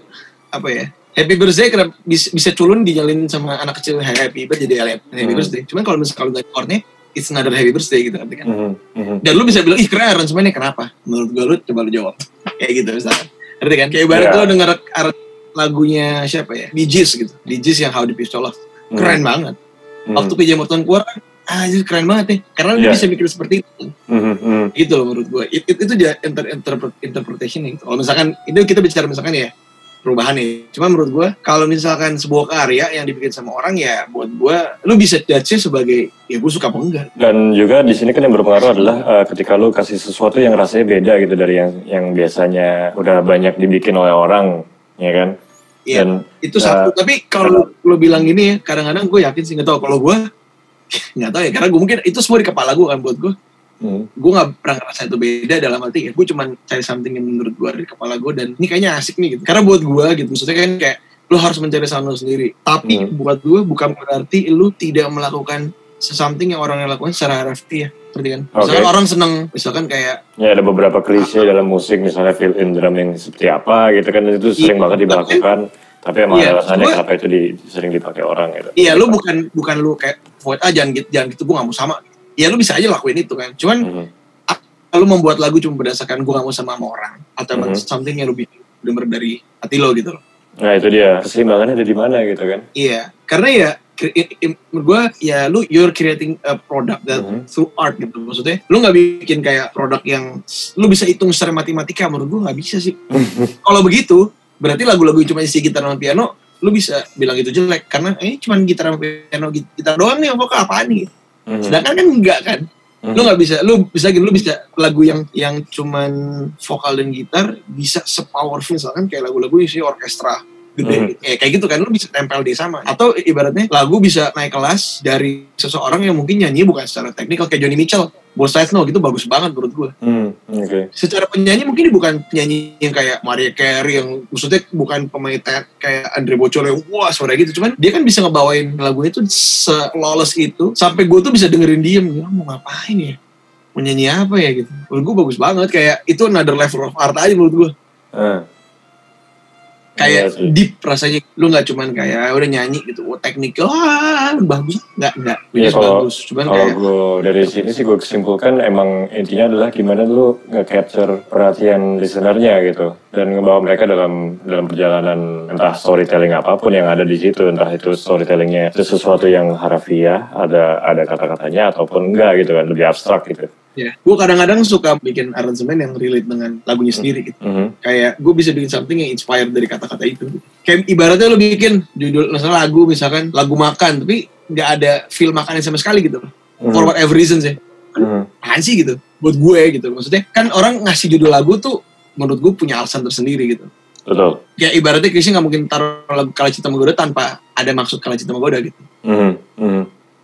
apa ya Happy Birthday kenapa bisa, bisa culun dinyalin sama anak kecil Happy Birthday jadi Happy Hmm. Birthday cuman kalau misalkan kalau nggak chordnya it's another Happy Birthday gitu kan Mhm, mhm. dan lu bisa bilang ih keren aransemennya kenapa menurut gue lu coba lu jawab kayak gitu misalkan ngerti kan kayak ibarat Iya. lu denger lagunya siapa ya Bee Gees gitu Bee Gees yang How Deep Is Your Love keren banget Mhm. waktu PJ Morton keluar kan ah itu keren banget nih karena dia Iya. bisa mikir seperti itu Mhm, mhm. gitu loh menurut gue itu, itu dia inter, interpret, interpretation gitu. kalau misalkan itu kita bicara misalkan ya perubahan nih cuma menurut gue kalau misalkan sebuah karya yang dibikin sama orang ya buat gue lu bisa judge sebagai ya gue suka apa enggak Dan juga di sini kan yang berpengaruh adalah eh, ketika lu kasih sesuatu yang rasanya beda gitu dari yang yang biasanya udah banyak dibikin oleh orang, ya kan? Iya. Dan itu satu. tapi kalau lo bilang gini ya kadang-kadang gue yakin sih nggak tahu. Kalau gue nggak tahu ya. Karena gue mungkin itu semua di kepala gue kan buat gue hmm, gue nggak pernah ngerasa itu beda dalam arti ya gue cuman cari something yang menurut gue di kepala gue dan ini kayaknya asik nih gitu. Karena buat gue gitu. Maksudnya kan kayak lo harus mencari sound lo sendiri. Tapi Hmm. buat gue bukan berarti lo tidak melakukan something yang orang yang lakukan secara harfiah seperti kan misalkan orang seneng misalkan kayak ya ada beberapa klise dalam musik misalnya fill in drum yang seperti apa gitu kan itu sering Iya. banget dilakukan. Tapi emang Iya, alasannya kenapa itu di, sering dipakai orang gitu. iya lo bukan bukan lo kayak void ah jangan gitu jangan gitu gue gak mau sama ya lo bisa aja lakuin itu kan cuman Mhm, lu membuat lagu cuma berdasarkan gue gak mau sama sama orang atau emang Mhm. something yang lu bikin dari hati lo gitu loh Nah itu dia keseimbangannya ada di mana gitu kan? iya karena ya menurut gue ya lu you're creating a product that Mhm. through art gitu. Maksudnya lu nggak bikin kayak produk yang lu bisa hitung secara matematika menurut gue nggak bisa sih. Kalau begitu berarti lagu-lagu yang cuma isi gitar sama piano lu bisa bilang itu jelek. Karena eh cuma gitar sama piano git- gitar doang nih apa apaan nih? Mhm, sedangkan kan enggak kan? Mhm. lu nggak bisa lu bisa gitu lu bisa lagu yang yang cuman vokal dan gitar bisa sepowerful misalkan kayak lagu-lagu isi orkestra gede. Hmm. Ya, kayak gitu kan lu bisa tempel di sama. Atau ibaratnya lagu bisa naik kelas dari seseorang yang mungkin nyanyi bukan secara teknikal kayak Johnny Mitchell. Both Sides No gitu bagus banget menurut gue Hmm, Oke. secara penyanyi mungkin bukan penyanyi yang kayak Mariah Carey yang maksudnya bukan pemain kayak Andre Bocor yang wah suara gitu. Cuman dia kan bisa ngebawain lagunya tuh se-lawless itu sampai gue tuh bisa dengerin diem. Ya mau ngapain ya? Mau nyanyi apa ya? Gitu. Menurut gue bagus banget. Kayak itu another level of art aja menurut gue Ah, kayak Iya sih. deep rasanya. Lu nggak cuman kayak udah nyanyi gitu. Oh teknik wah bagus. Nggak nggak. Iya, Bagus, kalau- bagus. Cuman Kalau kayak gue dari sini sih gue kesimpulkan emang intinya adalah gimana lu nge-capture perhatian listenernya gitu. Dan ngebawa mereka dalam dalam perjalanan entah storytelling apa pun yang ada di situ entah itu storytellingnya itu sesuatu yang harafiah ada ada kata-katanya ataupun enggak gitu kan lebih abstrak gitu. Ya gue kadang-kadang suka bikin aransemen yang relate dengan lagunya sendiri gitu Mhm. kayak gue bisa bikin something yang inspired dari kata-kata itu kayak ibaratnya lo bikin judul misalnya lagu misalkan lagu makan tapi nggak ada feel makannya sama sekali gitu Mhm. for whatever reason sih Mhm. apaan sih gitu buat gue gitu maksudnya kan orang ngasih judul lagu tuh menurut gue punya alasan tersendiri gitu Betul. kayak ibaratnya Krisya nggak mungkin taruh lagu Kala Cita Menggoda tanpa ada maksud Kala Cita Menggoda gitu Mhm. Mhm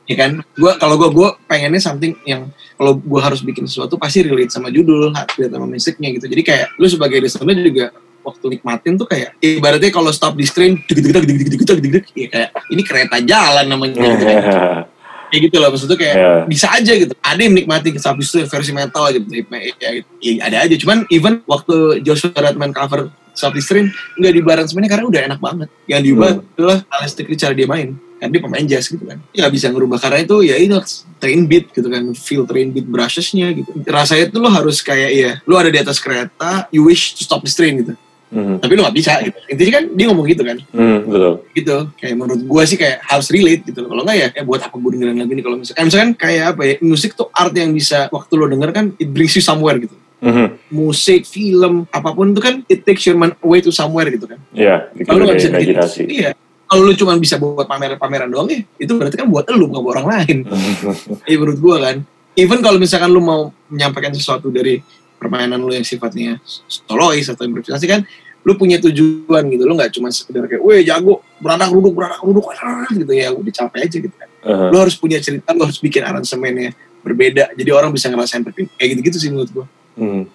ya kan? Gue kalau gue gue pengennya something yang kalau gue harus bikin sesuatu pasti relate sama judul relate sama musiknya gitu. Jadi kayak lu sebagai desainer juga waktu nikmatin tuh kayak ibaratnya kalau stop di screen deg deg deg deg deg deg ya kayak ini kereta jalan namanya gitu, kan. kayak gitu loh maksudnya kayak yeah. bisa aja gitu. Ada yang menikmati di itu versi metal ya gitu ya, ya, ada aja. Cuman even waktu Joshua Redman cover stop di stream nggak dibarang sebenarnya karena udah enak banget. Yang diubah hmm. adalah alistik cara dia main kan dia pemain jazz gitu kan. Ya bisa ngerubah karena itu ya itu train beat gitu kan feel train beat brushesnya gitu. Rasanya tuh lo harus kayak ya lo ada di atas kereta you wish to stop the train gitu. Mhm. tapi lo nggak bisa gitu. Intinya kan dia ngomong gitu kan. Hmm, betul. gitu. Kayak menurut gua sih kayak harus relate gitu loh. Kalau nggak ya, ya buat apa gue dengerin lagu ini kalau misalkan misalkan kayak apa ya musik tuh art yang bisa waktu lo denger kan it brings you somewhere gitu. Mhm. musik film apa pun itu kan it takes your mind away to somewhere gitu kan. Iya, bikin kalau nggak bisa imajinasi. iya kalau lu cuma bisa buat pameran-pameran doang ya itu berarti kan buat lu bukan buat orang lain. Iya menurut gua kan. Even kalau misalkan lu mau menyampaikan sesuatu dari permainan lu yang sifatnya solois atau improvisasi kan lu punya tujuan gitu. Lu nggak cuma sekedar kayak weh jago beranak ruduk beranak ruduk gitu ya udah capek aja gitu kan. Mhm. lu harus punya cerita lu harus bikin aransemennya berbeda. Jadi orang bisa ngerasain kayak gitu-gitu sih menurut gua. Hmm.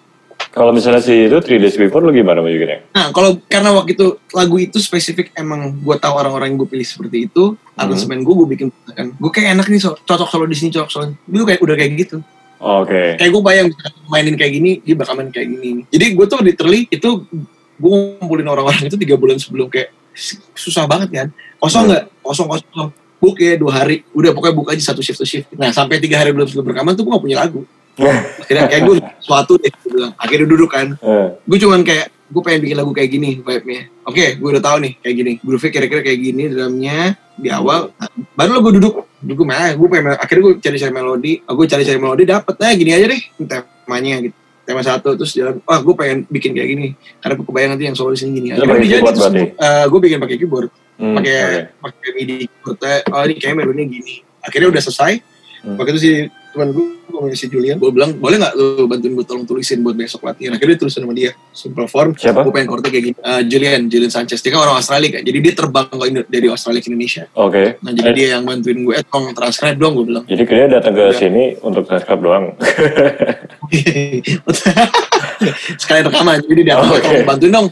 Kalau misalnya si itu 3 Days Before lu gimana bikinnya? Nah, kalau karena waktu itu lagu itu spesifik emang gue tahu orang-orang yang gue pilih seperti itu, aransemen gue gue bikin kan, gue kayak enak nih so, cocok solo di sini cocok solo. Dulu kayak udah kayak gitu. Oke. Kayak gue bayang mainin kayak gini, dia bakal main kayak gini. Jadi gue tuh literally itu gue ngumpulin orang-orang itu tiga bulan sebelum kayak susah banget kan. Kosong Hmm. nggak? Kosong kosong. Book ya dua hari. Udah pokoknya buka aja satu shift to shift. Nah sampai tiga hari belum sebelum rekaman tuh gue gak punya lagu. Akhirnya kayak gue suatu deh. Gue bilang. Akhirnya duduk kan. Eh, gue cuman kayak gue pengen bikin lagu kayak gini vibe-nya. Oke gue udah tahu nih kayak gini. Groove kira-kira kayak gini drumnya di awal. Baru lo gue duduk duduk mah gue pengen akhirnya gue cari-cari melodi. Oh, gue cari-cari melodi dapet. Nah gini aja deh temanya gitu. Tema satu terus jalan wah gue pengen bikin kayak gini. Karena gue kebayang nanti yang solo di sini gini Akhirnya keyboard terus, eh, gue bikin pakai keyboard. Hmm, pakai oke. pakai midi keyboardnya. Oh ini kayaknya melodinya gini. Akhirnya udah selesai. Hmm. waktu itu si teman gue gue si Julian. Gue bilang boleh nggak lu bantuin gue tolong tulisin buat besok latihan? Akhirnya dia tulisin sama dia simple form. Siapa? gue pengen chordnya kayak gini. Eh, Julian Julian Sanchez. Dia kan orang Australia kan jadi dia terbang ke dari Australia ke Indonesia. Oke. nah jadi Eh, dia yang bantuin gue eh tolong transcribe dong gue bilang. Jadi dia datang ke Iya. sini untuk transcribe doang. sekalian rekaman jadi dia Oh, oke. tolong bantuin dong.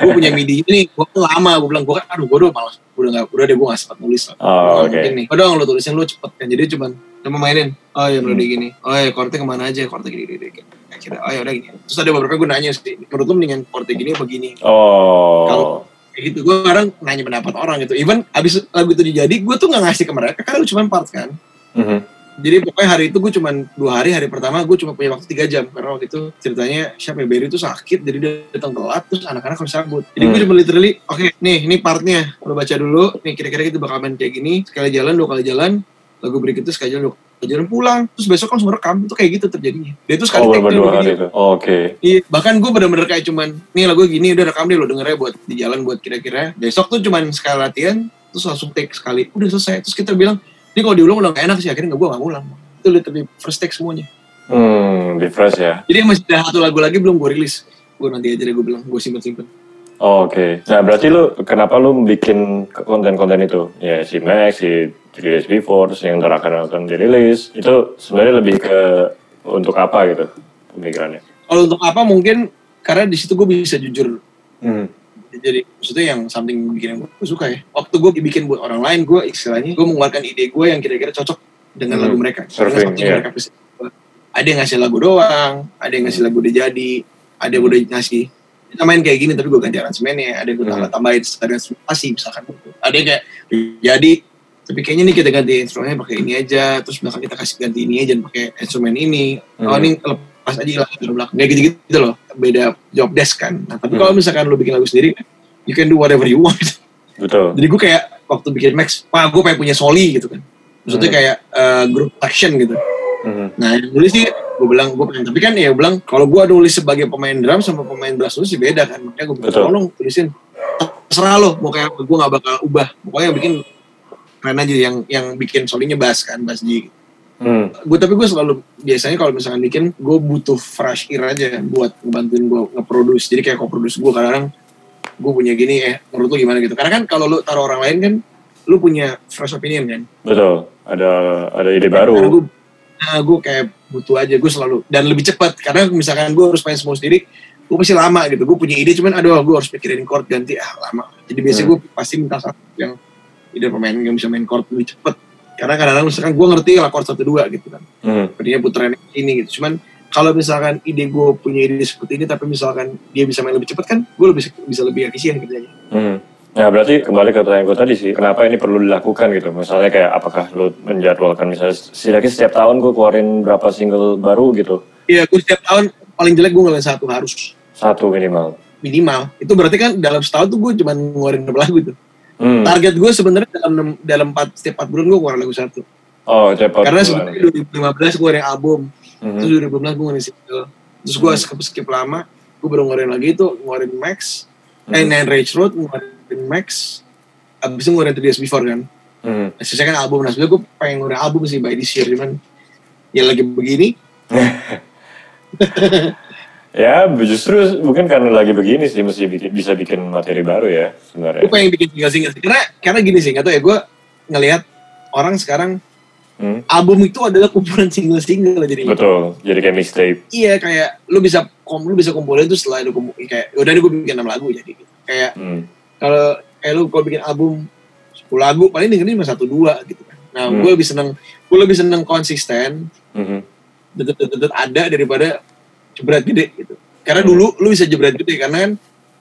Gue punya midi ini gue tuh lama. Gue bilang gue kan aduh gue udah malas. Udah nggak udah deh gue nggak sempat nulis lah. Oh, oke. mungkin nih oh dong lo tulisin lo cepet. Kan jadi cuman cuma mainin oh ya melodi gini. Oh ya chordnya ke mana aja? Chordnya gini gini gini. Akhirnya oh ya udah gini. Terus ada beberapa gue nanya sih. Menurut lo mendingan chordnya gini apa gini? Oh. Kalau- kayak gitu gue kadang nanya pendapat orang gitu. Even abis lagu itu dijadi gue tuh nggak ngasih ke mereka karena cuma part kan? Mhm. jadi pokoknya hari itu gue cuma dua hari. Hari pertama gue cuma punya waktu tiga jam. Karena waktu itu ceritanya siapa Berry itu sakit jadi dia datang telat terus anak-anak harus cabut jadi gue Hmm. cuma literally oke nih ini partnya. Udah baca dulu. Nih kira-kira kita bakal main kayak gini. Sekali jalan dua kali jalan. Lagu berikutnya sekali jalan dua jalan pulang terus besok langsung rekam itu kayak gitu terjadinya. Dia itu sekali Oh, take dia hari itu. Oh, Oke. Iya, bahkan gue bener-bener kayak cuman nih lagu gini udah rekam deh lo denger ya buat di jalan buat kira-kira. Besok tuh cuman sekali latihan terus langsung take sekali. Udah selesai terus kita bilang ini kalau diulang udah gak enak sih. Akhirnya gue gak ngulang itu literally first take semuanya. Hmm, di fresh ya. jadi masih ada satu lagu lagi belum gue rilis. Gue nanti aja deh gue bilang gue simpen simpen Oh, Oke. Nah, berarti lu kenapa lu bikin konten-konten itu? Ya, si Max, si Days Before, terus yang ntar akan akan dirilis. Itu sebenarnya lebih ke untuk apa gitu pemikirannya? kalau untuk apa mungkin karena di situ gue bisa jujur Hmm. jadi maksudnya yang something bikin yang gue suka ya waktu gue bikin buat orang lain gue istilahnya gue mengeluarkan ide gue yang kira-kira cocok dengan Hmm. lagu mereka Surfing, iya. mereka ada yang ngasih lagu doang ada yang ngasih lagu udah jadi ada yang udah ngasih kita main kayak gini tapi gue ganti aransemennya ada yang gue Hmm. tambah tambahin ada instrumentasi misalkan ada yang kayak jadi tapi kayaknya nih kita ganti instrumennya pakai ini aja terus belakang kita kasih ganti ini aja pakai instrumen ini oh Hmm. ini lepas aja lah di belakang kayak gitu gitu loh beda job desk kan nah tapi Hmm. kalau misalkan lu bikin lagu sendiri you can do whatever you want Betul. jadi gue kayak waktu bikin Max wah gue pengen punya soli gitu kan maksudnya Hmm. kayak eh, group action gitu Mhm. nah yang nulis sih gue bilang gue pengen tapi kan ya gue bilang kalau gue nulis sebagai pemain drum sama pemain bass nulis sih beda kan makanya gue bilang tolong tulisin terserah lo mau kayak gue gak bakal ubah pokoknya yang bikin keren aja yang yang bikin solinya bass kan bass G Hmm. gue tapi gue selalu biasanya kalau misalkan bikin gue butuh fresh ear aja buat ngebantuin gue nge-produce jadi kayak co-produce gue kadang gue punya gini eh menurut lu gimana gitu karena kan kalau lu taruh orang lain kan lu punya fresh opinion kan Betul. Ada ada ide baru. gue nah gue kayak butuh aja gue selalu dan lebih cepat karena misalkan gue harus main semua sendiri gue pasti lama gitu gue punya ide cuman aduh gue harus pikirin chord ganti ah lama. Jadi biasanya gue pasti minta satu yang ide pemain yang bisa main chord lebih cepet karena kadang-kadang misalkan gue ngerti lah chord satu dua gitu kan. Hmm. tadinya puteran ini gitu. Cuman kalau misalkan ide gue punya ide seperti ini tapi misalkan dia bisa main lebih cepet kan gue lebih bisa lebih efisien kerjanya. Hmm. Ya berarti kembali ke pertanyaan gue tadi sih, kenapa ini perlu dilakukan gitu? Misalnya kayak apakah lo menjadwalkan misalnya setidaknya setiap tahun gue keluarin berapa single baru gitu? iya gue setiap tahun paling jelek gue ngeluarin satu harus Satu minimal. minimal itu berarti kan dalam setahun tuh gue cuma ngeluarin berapa lagu tuh Hmm. target gue sebenarnya dalam enam- dalam empat setiap empat bulan gue ngeluarin lagu satu Oh, cepat. karena bulan. sebenarnya 2015 gue ngeluarin album Mhm. terus 2015 gue ngeluarin single terus gue skip skip lama gue baru ngeluarin lagi itu ngeluarin Max eh Mhm. Nine Rage Road ngeluarin Max abis itu ngeluarin Three Days Before kan nah, sisanya kan album nah sebenarnya gue pengen ngeluarin album sih by this year cuman ya lagi begini Ya justru mungkin karena lagi begini sih mesti bikin, bisa bikin materi baru ya sebenarnya. gue pengen bikin single single karena karena gini sih nggak tau ya gue ngelihat orang sekarang Hmm. album itu adalah kumpulan single single jadi Betul, jadi kayak mixtape. iya kayak lu bisa kom lu bisa kumpulin itu setelah lu kumpul kayak udah nih gue bikin enam lagu jadi gitu. kayak Hmm. Kalau kayak lu kalau bikin album 10 lagu paling dengerin cuma satu dua gitu kan nah Hmm. gue lebih seneng gue lebih seneng konsisten Mhm. dedet-dedet ada daripada jebret gede gitu karena Hmm. dulu lu bisa jebret gede karena kan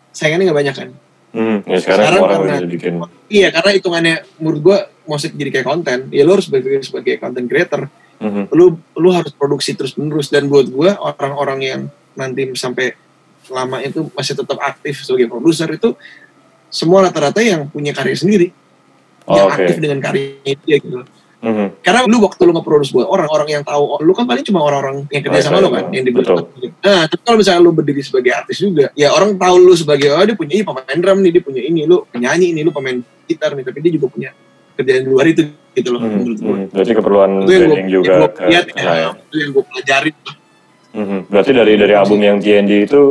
saingannya nggak banyak kan Hmm. Ya sekarang, Sekarang karena- bikin. iya karena hitungannya menurut gue musik jadi kayak konten ya lu harus berpikir sebagai content creator Mhm. lu lu harus produksi terus menerus dan buat gue orang-orang yang nanti sampai lama itu masih tetap aktif sebagai produser itu semua rata-rata yang punya karya sendiri Oh, yang Oke. aktif dengan karyanya dia gitu Mhm. karena lu waktu lu nge-produce buat orang-orang yang tahu oh, lu kan paling cuma orang-orang yang kerja sama lu kan yang di Betul. nah tapi kalau misalnya lu berdiri sebagai artis juga ya orang tahu lu sebagai oh dia punya ini pemain drum nih dia punya ini lu penyanyi ini lu pemain gitar nih tapi dia juga punya kerjaan di luar itu gitu loh Mhm. menurut gue Mhm. Berarti keperluan itu yang gue training juga ke lihat ke saya. ya, itu yang gue pelajarin Mhm. Berarti dari dari album yang TND itu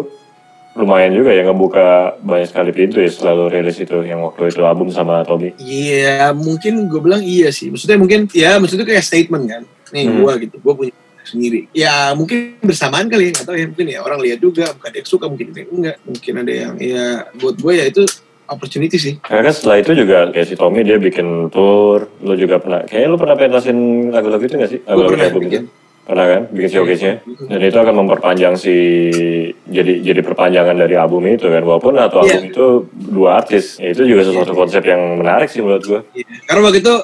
lumayan juga ya ngebuka banyak sekali pintu ya setelah lo rilis itu yang waktu itu album sama Toby. Iya, mungkin gue bilang iya sih. Maksudnya mungkin ya maksudnya kayak statement kan. Nih Hmm. gue gitu, gue punya sendiri. Ya mungkin bersamaan kali, nggak tahu ya. Mungkin ya orang lihat juga, bukan ada yang suka, mungkin ada yang enggak. Mungkin ada yang ya buat gue ya itu opportunity sih. Karena kan setelah itu juga kayak si Tommy dia bikin tour, lo juga pernah, kayaknya lo pernah pentasin lagu-lagu itu gak sih? Gue pernah bikin. itu? Pernah kan? Bikin showcase-nya? Mhm. Dan itu akan memperpanjang si, jadi jadi perpanjangan dari album itu kan. Walaupun satu Iya. album itu dua artis. Ya, itu juga sesuatu Iya. konsep yang menarik sih menurut gue. Iya. Karena waktu itu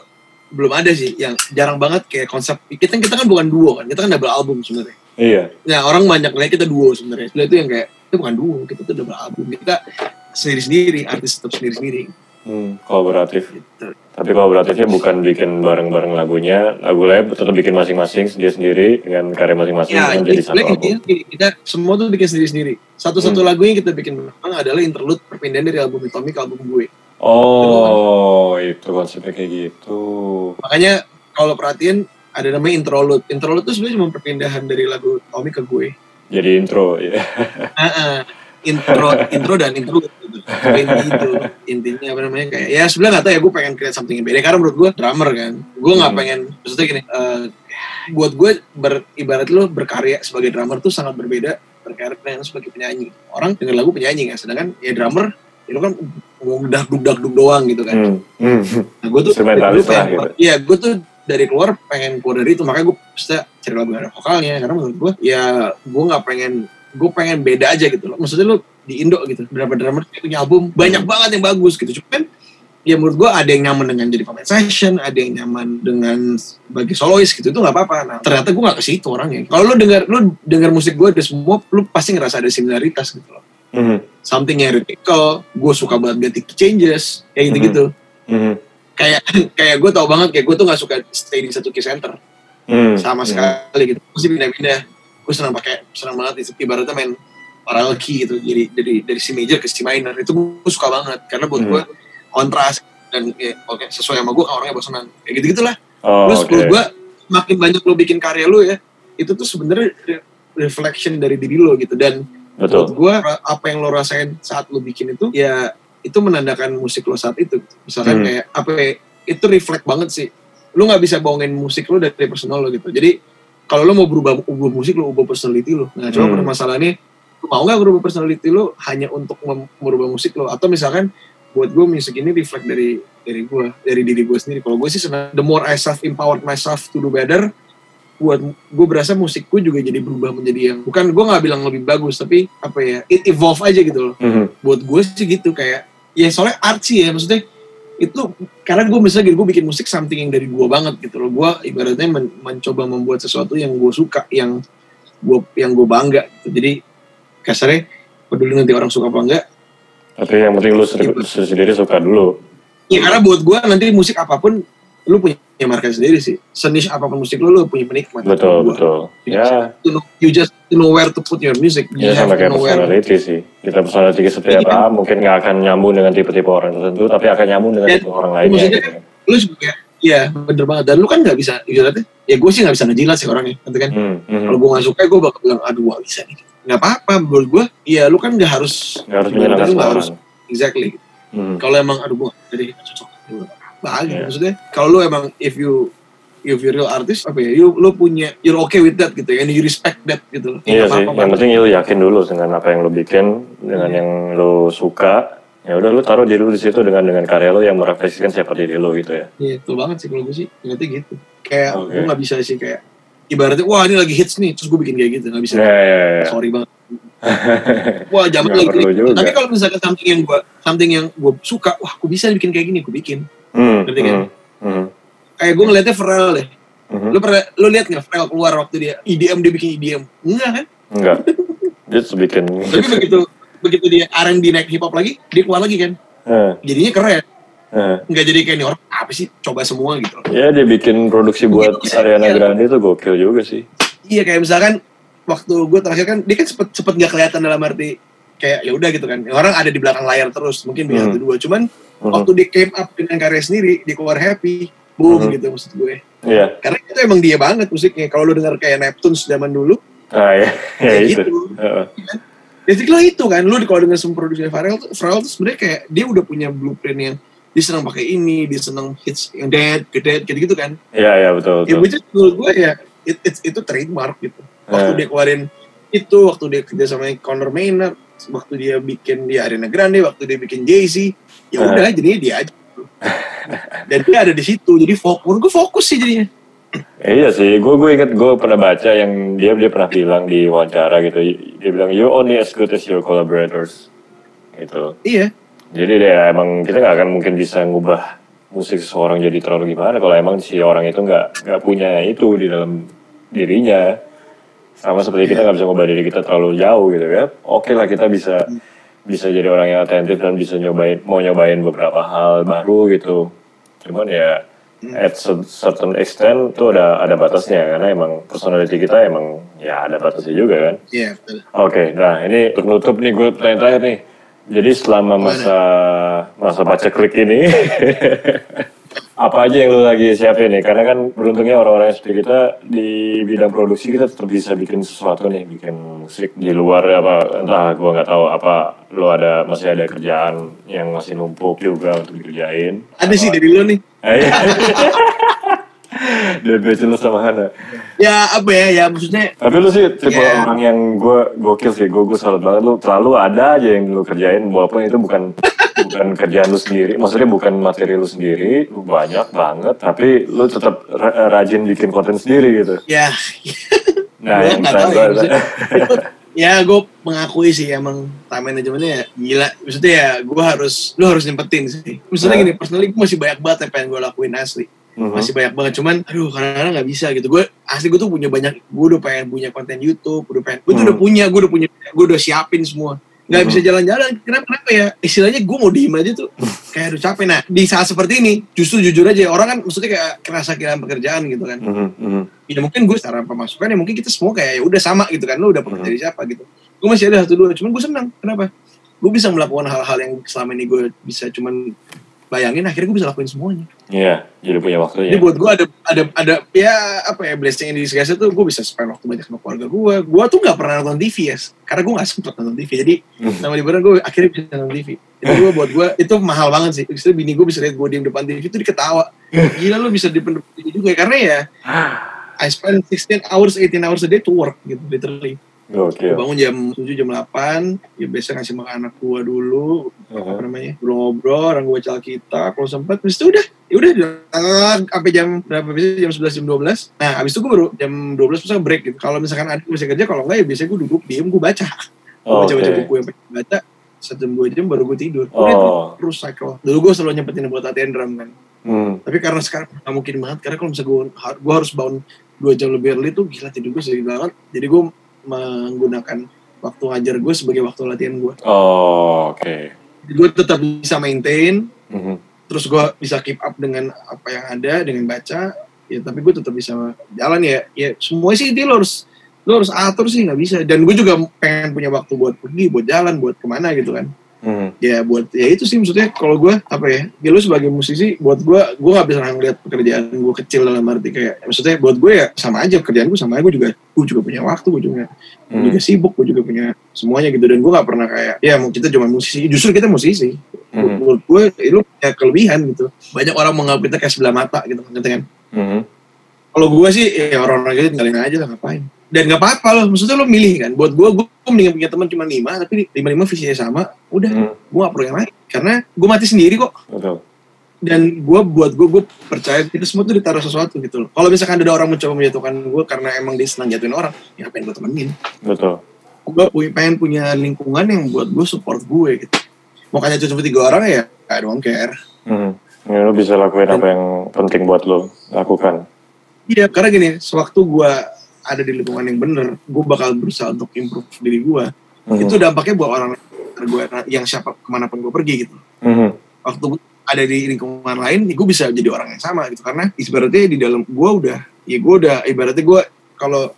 belum ada sih yang jarang banget kayak konsep kita kita kan bukan duo kan kita kan double album sebenarnya Iya. nah orang banyak lihat kita duo sebenarnya sebenarnya itu yang kayak itu bukan duo kita tuh double album kita sendiri sendiri artis tetap sendiri sendiri Hmm, kolaboratif. gitu Tapi kolaboratifnya bukan bikin bareng-bareng lagunya, lagu lain tetap bikin masing-masing dia sendiri dengan karya masing-masing Ya, jadi satu sebenarnya album. kita semua tuh bikin sendiri-sendiri. Satu-satu Hmm. lagu yang kita bikin memang adalah interlude perpindahan dari album Tommy ke album gue. Oh, itu konsepnya kayak gitu. Makanya kalau perhatiin ada namanya introlude. Introlude itu sebenarnya cuma perpindahan dari lagu Tommy ke gue. Jadi intro, ya. Ah, ah. intro, intro dan interlude gitu. Inti itu intinya apa namanya kayak ya sebenarnya nggak tahu ya gue pengen create something yang beda karena menurut gue drummer kan. Gue nggak Hmm. pengen maksudnya gini. eh, buat gue beribarat lo berkarya sebagai drummer tuh sangat berbeda berkarya dengan sebagai penyanyi. Orang denger lagu penyanyi kan, sedangkan ya drummer itu kan ngudak dudak duk doang gitu kan. Hmm, hmm. Nah, gue tuh pengen, gitu. Iya, gue tuh dari keluar pengen keluar dari itu makanya gue bisa cari lagu yang ada vokalnya karena menurut gue ya gue nggak pengen gue pengen beda aja gitu loh. Maksudnya lo di Indo gitu, beberapa drummer punya album banyak banget yang bagus gitu. Cuman ya menurut gue ada yang nyaman dengan jadi pemain session, ada yang nyaman dengan bagi solois gitu itu nggak apa-apa. Nah ternyata gue nggak ke situ orangnya. Kalau lo dengar lo dengar musik gue ada semua, lo pasti ngerasa ada similaritas gitu loh. Hmm, Something yang radical, gue suka banget ganti changes, kayak gitu-gitu. hmm, Kayak kayak gue tau banget kayak gue tuh nggak suka stay di satu key center hmm, sama hmm. sekali gitu. Mesti pindah-pindah. Gue senang pakai, senang banget ibaratnya main parallel key gitu. Jadi dari dari C major ke C minor itu gue suka banget karena buat Hmm. gue kontras dan ya, oke sesuai sama gue orangnya bosan kayak gitu gitulah. Oh, Terus menurut gue makin banyak lo bikin karya lo ya itu tuh sebenarnya re- reflection dari diri lo gitu dan Betul. menurut gue apa yang lo rasain saat lo bikin itu ya itu menandakan musik lo saat itu misalkan Hmm. kayak apa ya, itu reflect banget sih lo nggak bisa bohongin musik lo dari personal lo gitu jadi kalau lo mau berubah ubah musik lo ubah personality lo nah cuma Hmm. permasalahannya mau nggak merubah personality lu hanya untuk merubah musik lo atau misalkan buat gue musik ini reflect dari dari gue dari diri gue sendiri kalau gue sih senang the more I self empowered myself to do better buat gue berasa musik gue juga jadi berubah menjadi yang bukan gue nggak bilang lebih bagus tapi apa ya it evolve aja gitu loh Mhm. buat gue sih gitu kayak ya soalnya artsy ya maksudnya itu karena gue misalnya gitu gue bikin musik something yang dari gue banget gitu loh gue ibaratnya men- mencoba membuat sesuatu yang gue suka yang gue yang gue bangga gitu. jadi kasarnya peduli nanti orang suka apa enggak Tapi yang penting lu sendiri, sendiri suka dulu. ya karena buat gue nanti musik apa pun lu punya market sendiri sih senish apa pun musik lu lu punya penikmat Betul, betul. Ya, you, know, you just know where to put your music ya have sama kayak personality sih. Kita personality Iya. apa, mungkin nggak akan nyambung dengan tipe-tipe orang tertentu, tapi akan nyambung dengan Dan tipe orang lainnya. maksudnya gitu. lu juga Iya bener banget dan lu kan nggak bisa ibaratnya ya gue sih nggak bisa ngejilat sih orangnya nanti kan Hmm, hmm. kalau gue nggak suka gue bakal bilang aduh gak bisa nih nggak apa-apa menurut gue ya lu kan nggak harus Nggak harus menyenangkan semua harus exactly Hmm. kalau emang aduh gue jadi cocok ya apa gitu Iya. maksudnya kalau lu emang if you if you real artist apa ya you, lu punya you're okay with that gitu ya and you respect that gitu Iya Nggak sih, apa-apa yang banget. penting lu yakin dulu dengan apa yang lu bikin, dengan Iya. yang lu suka. Ya udah lu taruh diri lu di situ dengan dengan karya lu yang merefleksikan siapa diri lu gitu ya. Iya, itu banget sih kalau gue sih. Ngerti gitu. Kayak Oke. gue gak bisa sih kayak ibaratnya wah ini lagi hits nih terus gue bikin kayak gitu nggak bisa. Ya, ya, ya. Sorry banget. wah zaman Nggak lagi juga. Tapi kalau misalkan something yang gue something yang gue suka, wah gue bisa bikin kayak gini, gue bikin. Hmm, Ngerti kan? hmm, hmm, Kayak gue ngeliatnya Pharrell deh. hmm. Lu pernah lu lihat nggak Pharrell keluar waktu dia EDM dia bikin EDM? Enggak kan? Enggak. Dia bikin Tapi begitu begitu dia R&B naik hip hop lagi, dia keluar lagi kan. Eh, Jadinya keren. eh. Nggak jadi kayak ini orang apa sih coba semua gitu. Ya dia bikin produksi buat Gitu Ariana iya. Grande itu gokil juga sih. Iya kayak misalkan waktu gue terakhir kan dia kan cepet cepet nggak kelihatan dalam arti kayak ya udah gitu kan orang ada di belakang layar terus mungkin biar Hmm. dua cuman Mhm. waktu dia came up dengan karya sendiri dia keluar happy boom Mhm. gitu maksud gue Iya. karena itu emang dia banget musiknya kalau lu dengar kayak Neptunes zaman dulu Ah ya, ya kayak itu. gitu Heeh. basically itu kan lu kalau dengar semua produksinya Pharrell Pharrell tuh sebenarnya kayak dia udah punya blueprint yang dia senang pakai ini dia senang hits yang dead dead gitu gitu kan Iya, iya betul ya betul. which is menurut gue ya it, it's- itu trademark gitu waktu Eh. dia keluarin itu waktu dia kerja sama Conor Maynard waktu dia bikin dia Ariana Grande waktu dia bikin Jay Z ya udah jadinya dia aja. Dan dia ada di situ jadi fokus gue fokus sih jadinya. Iya sih, gue gue inget gue pernah baca yang dia dia pernah bilang di wawancara gitu, dia bilang you only as good as your collaborators, gitu. iya. Jadi dia emang kita nggak akan mungkin bisa ngubah musik seseorang jadi terlalu gimana kalau emang si orang itu nggak nggak punya itu di dalam dirinya. Sama seperti kita nggak bisa ngubah diri kita terlalu jauh gitu ya. Oke lah kita bisa bisa jadi orang yang atentif dan bisa nyobain mau nyobain beberapa hal baru gitu. Cuman ya at cer- certain extent tuh ada ada batasnya karena emang personality kita emang ya ada batasnya juga kan. iya betul Oke, nah ini untuk nutup nih gue pertanyaan terakhir nih. Jadi selama masa masa baca klik ini, apa aja yang lu lagi siapin nih? Karena kan beruntungnya orang-orang seperti kita di bidang produksi kita tetap bisa bikin sesuatu nih, bikin musik di luar apa entah gue nggak tahu apa lu ada masih ada kerjaan yang masih numpuk juga untuk dikerjain. ada sih dari lu nih Dia bachelor lu sama Hana. ya apa ya ya maksudnya Tapi lu sih tipe Iya. orang yang gue gokil sih, gue gue salut banget lu selalu ada aja yang lu kerjain walaupun itu bukan bukan kerjaan lu sendiri, maksudnya bukan materi lu sendiri, lu banyak banget, tapi lu tetap ra- rajin bikin konten sendiri gitu. ya Nah, yang tahu ya, ya gue mengakui sih emang time manajemennya ya gila maksudnya ya gue harus lu harus nyempetin sih maksudnya Nah. gini personally gue masih banyak banget yang pengen gue lakuin asli Mhm. masih banyak banget. Cuman aduh kadang-kadang nggak bisa gitu. Gue asli gue tuh punya banyak gue udah pengen punya konten YouTube udah pengen gue tuh Hmm. udah punya gue udah punya gue udah siapin semua. Nggak Hmm. bisa jalan-jalan. Kenapa kenapa ya? Istilahnya gue mau diem aja tuh. Kayak aduh capek. Nah di saat seperti ini justru jujur aja orang kan maksudnya kayak kerasa kehilangan pekerjaan gitu kan. Mhm, mhm. ya mungkin gue secara pemasukan ya mungkin kita semua kayak ya udah sama gitu kan. Lu udah pernah jadi siapa? gitu. Gue masih ada satu dua cuman gue senang. Kenapa? Gue bisa melakukan hal-hal yang selama ini gue bisa cuman bayangin akhirnya gue bisa lakuin semuanya. Iya, jadi punya waktunya. jadi buat gue ada ada ada ya apa ya blessing di disguise tuh gue bisa spend waktu banyak sama keluarga gue gue tuh nggak pernah nonton TV ya karena gue nggak sempet nonton TV jadi Mhm. sama liburan gue akhirnya bisa nonton TV jadi gue buat gue itu mahal banget sih. Justru bini gue bisa lihat gue diem depan TV itu diketawa. Gila lu bisa diem depan TV juga ya karena ya I spend 16 hours, 18 hours a day to work gitu, literally. Oke. Gue bangun jam 7 jam 8, ya biasa ngasih makan anak gue dulu, apa namanya, ngobrol, orang gue baca Alkitab, kalau sempat, habis itu udah, ya udah, eh, sampai jam berapa biasanya jam 11 jam 12. Nah, habis itu gue baru jam 12 misalnya break gitu. Kalau misalkan ada bisa kerja, kalau enggak ya biasanya gue duduk diem, gue baca. Gue baca-baca Oke. buku yang pengen baca, sejam dua jam baru gue tidur. Udah Oh. terus cycle. Dulu gue selalu nyempetin buat latihan drum kan. Hmm. Tapi karena sekarang nggak mungkin banget, karena kalau misalnya gue, gue harus bangun dua jam lebih early tuh gila tidur gue sedikit banget. Jadi gue menggunakan waktu ngajar gue sebagai waktu latihan gue. Oh, oke. Gue tetap bisa maintain, Mhm. terus gue bisa keep up dengan apa yang ada, dengan baca. Ya tapi gue tetap bisa jalan ya. Ya semua sih dia lo harus lo harus atur sih nggak bisa. Dan gue juga pengen punya waktu buat pergi, buat jalan, buat ke mana gitu kan. Mhm. ya buat ya itu sih maksudnya kalau gue apa ya ya lu sebagai musisi buat gue gue nggak bisa ngeliat pekerjaan gue kecil dalam arti kayak maksudnya buat gue ya sama aja kerjaan gue sama aja gue juga gue juga punya waktu gue juga gue Hmm. juga sibuk gue juga punya semuanya gitu dan gue nggak pernah kayak ya mau kita cuma musisi justru kita musisi Mhm. menurut gue ya, lu punya kelebihan gitu banyak orang menganggap kita kayak sebelah mata gitu kan Mhm. kalau gue sih ya orang-orang gitu tinggalin aja lah ngapain dan nggak apa-apa loh maksudnya lo milih kan buat gue gue mendingan punya teman cuma lima tapi lima lima visinya sama udah Mhm. gue gak perlu yang lain karena gue mati sendiri kok Betul. dan gue buat gue gue percaya kita semua tuh ditaruh sesuatu gitu loh kalau misalkan ada orang mencoba menjatuhkan gue karena emang dia senang jatuhin orang ya ngapain gue temenin Betul. gue pengen punya lingkungan yang buat gue support gue gitu makanya cuma tiga orang ya I don't care Mhm. Ya, lo bisa lakuin apa yang penting buat lo lakukan. iya karena gini sewaktu gue ada di lingkungan yang bener gue bakal berusaha untuk improve diri gue Mhm. itu dampaknya buat orang gue yang siapa ke mana pun gue pergi gitu. Mhm. waktu gue ada di lingkungan lain, ya gue bisa jadi orang yang sama gitu. Karena ibaratnya di dalam gue udah, ya gue udah ibaratnya gue kalau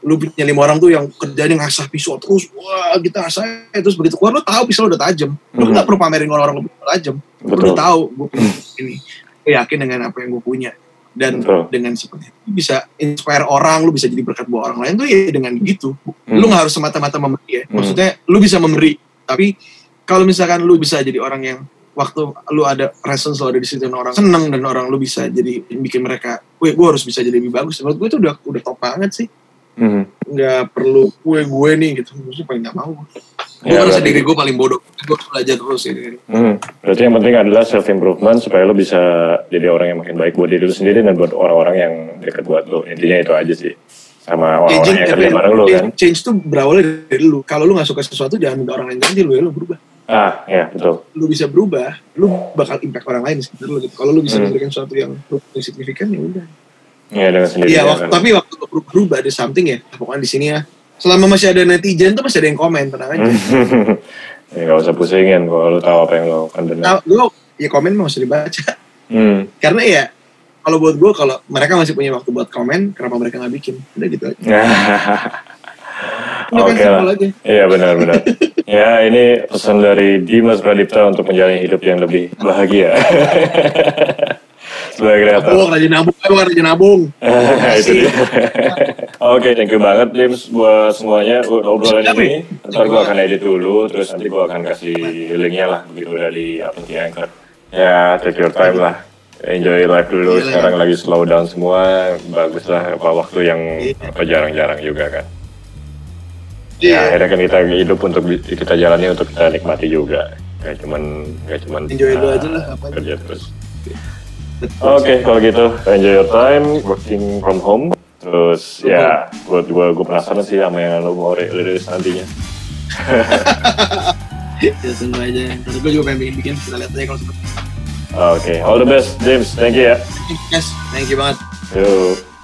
lu punya lima orang tuh yang kerjanya ngasah pisau terus, wah kita ngasah terus begitu keluar lu tahu pisau udah tajam, lu Hmm. nggak perlu pamerin orang-orang lu tajam, lu udah tahu gue punya ini, gue yakin dengan apa yang gue punya dan Betul. dengan seperti itu bisa inspire orang, lu bisa jadi berkat buat orang lain tuh ya dengan gitu, Hmm. lu nggak harus semata-mata memberi ya, Hmm. maksudnya lu bisa memberi, tapi kalau misalkan lu bisa jadi orang yang waktu lu ada presence lu ada di situ dan orang seneng dan orang lu bisa jadi bikin mereka, gue gue harus bisa jadi lebih bagus. Menurut gue itu udah udah top banget sih. Mhm. Nggak perlu gue gue nih gitu. Maksudnya paling nggak mau. Gue Ya, merasa diri gue paling bodoh. Gue harus belajar terus ini. Hmm. Berarti yang penting adalah self improvement supaya lo bisa jadi orang yang makin baik buat diri lo sendiri dan buat orang-orang yang dekat buat lo. Intinya itu aja sih. Sama orang-orang Changing, yang kerja bareng lo kan. change tuh berawal dari lu. Kalau lu nggak suka sesuatu jangan minta orang lain ganti lu ya lu berubah. Ah, ya betul. Lu bisa berubah, lu bakal impact orang lain sekitar lu. Gitu. Kalau lu bisa Hmm. memberikan sesuatu yang yang signifikan ya udah. Ya dengan sendiri. Iya, waktu, tapi waktu lu berubah ada something ya. Pokoknya di sini ya. Selama masih ada netizen tuh masih ada yang komen tenang aja. ya nggak usah pusingin kalau lo tahu apa yang lo akan dengar. Nah, lu ya komen mah masih dibaca. Hmm. Karena ya kalau buat gue kalau mereka masih punya waktu buat komen, kenapa mereka nggak bikin? Udah gitu aja. Kan Oke lah. simpel aja. Iya benar-benar. ya ini pesan dari Dimas Pradipta untuk menjalani hidup yang lebih bahagia. Sebagai kreator. Nabung, rajin nabung, ayo rajin nabung. itu dia. Oke, thank you banget James buat semuanya obrolan ini. Ntar gue akan edit dulu, terus nanti gue akan kasih linknya lah begitu udah di upload di Anchor. Ya, take your time lah. Enjoy life dulu. Iya. Sekarang lagi slow down semua. Bagus lah apa waktu yang apa jarang-jarang juga kan. Ya, Iya, akhirnya kan kita hidup untuk kita jalani untuk kita nikmati juga. Gak cuman gak cuman Enjoy dulu ah, aja lah, apa kerja terus. Oke, kalau gitu enjoy your time working from home. Terus ya, buat gue gue penasaran sih sama yang lo mau ri- rilis nantinya. ya tunggu aja. Terus gue juga pengen bikin, bikin kita lihat aja kalau seperti Oke, all the best James, thank you ya. Yes, thank you banget. Yuk.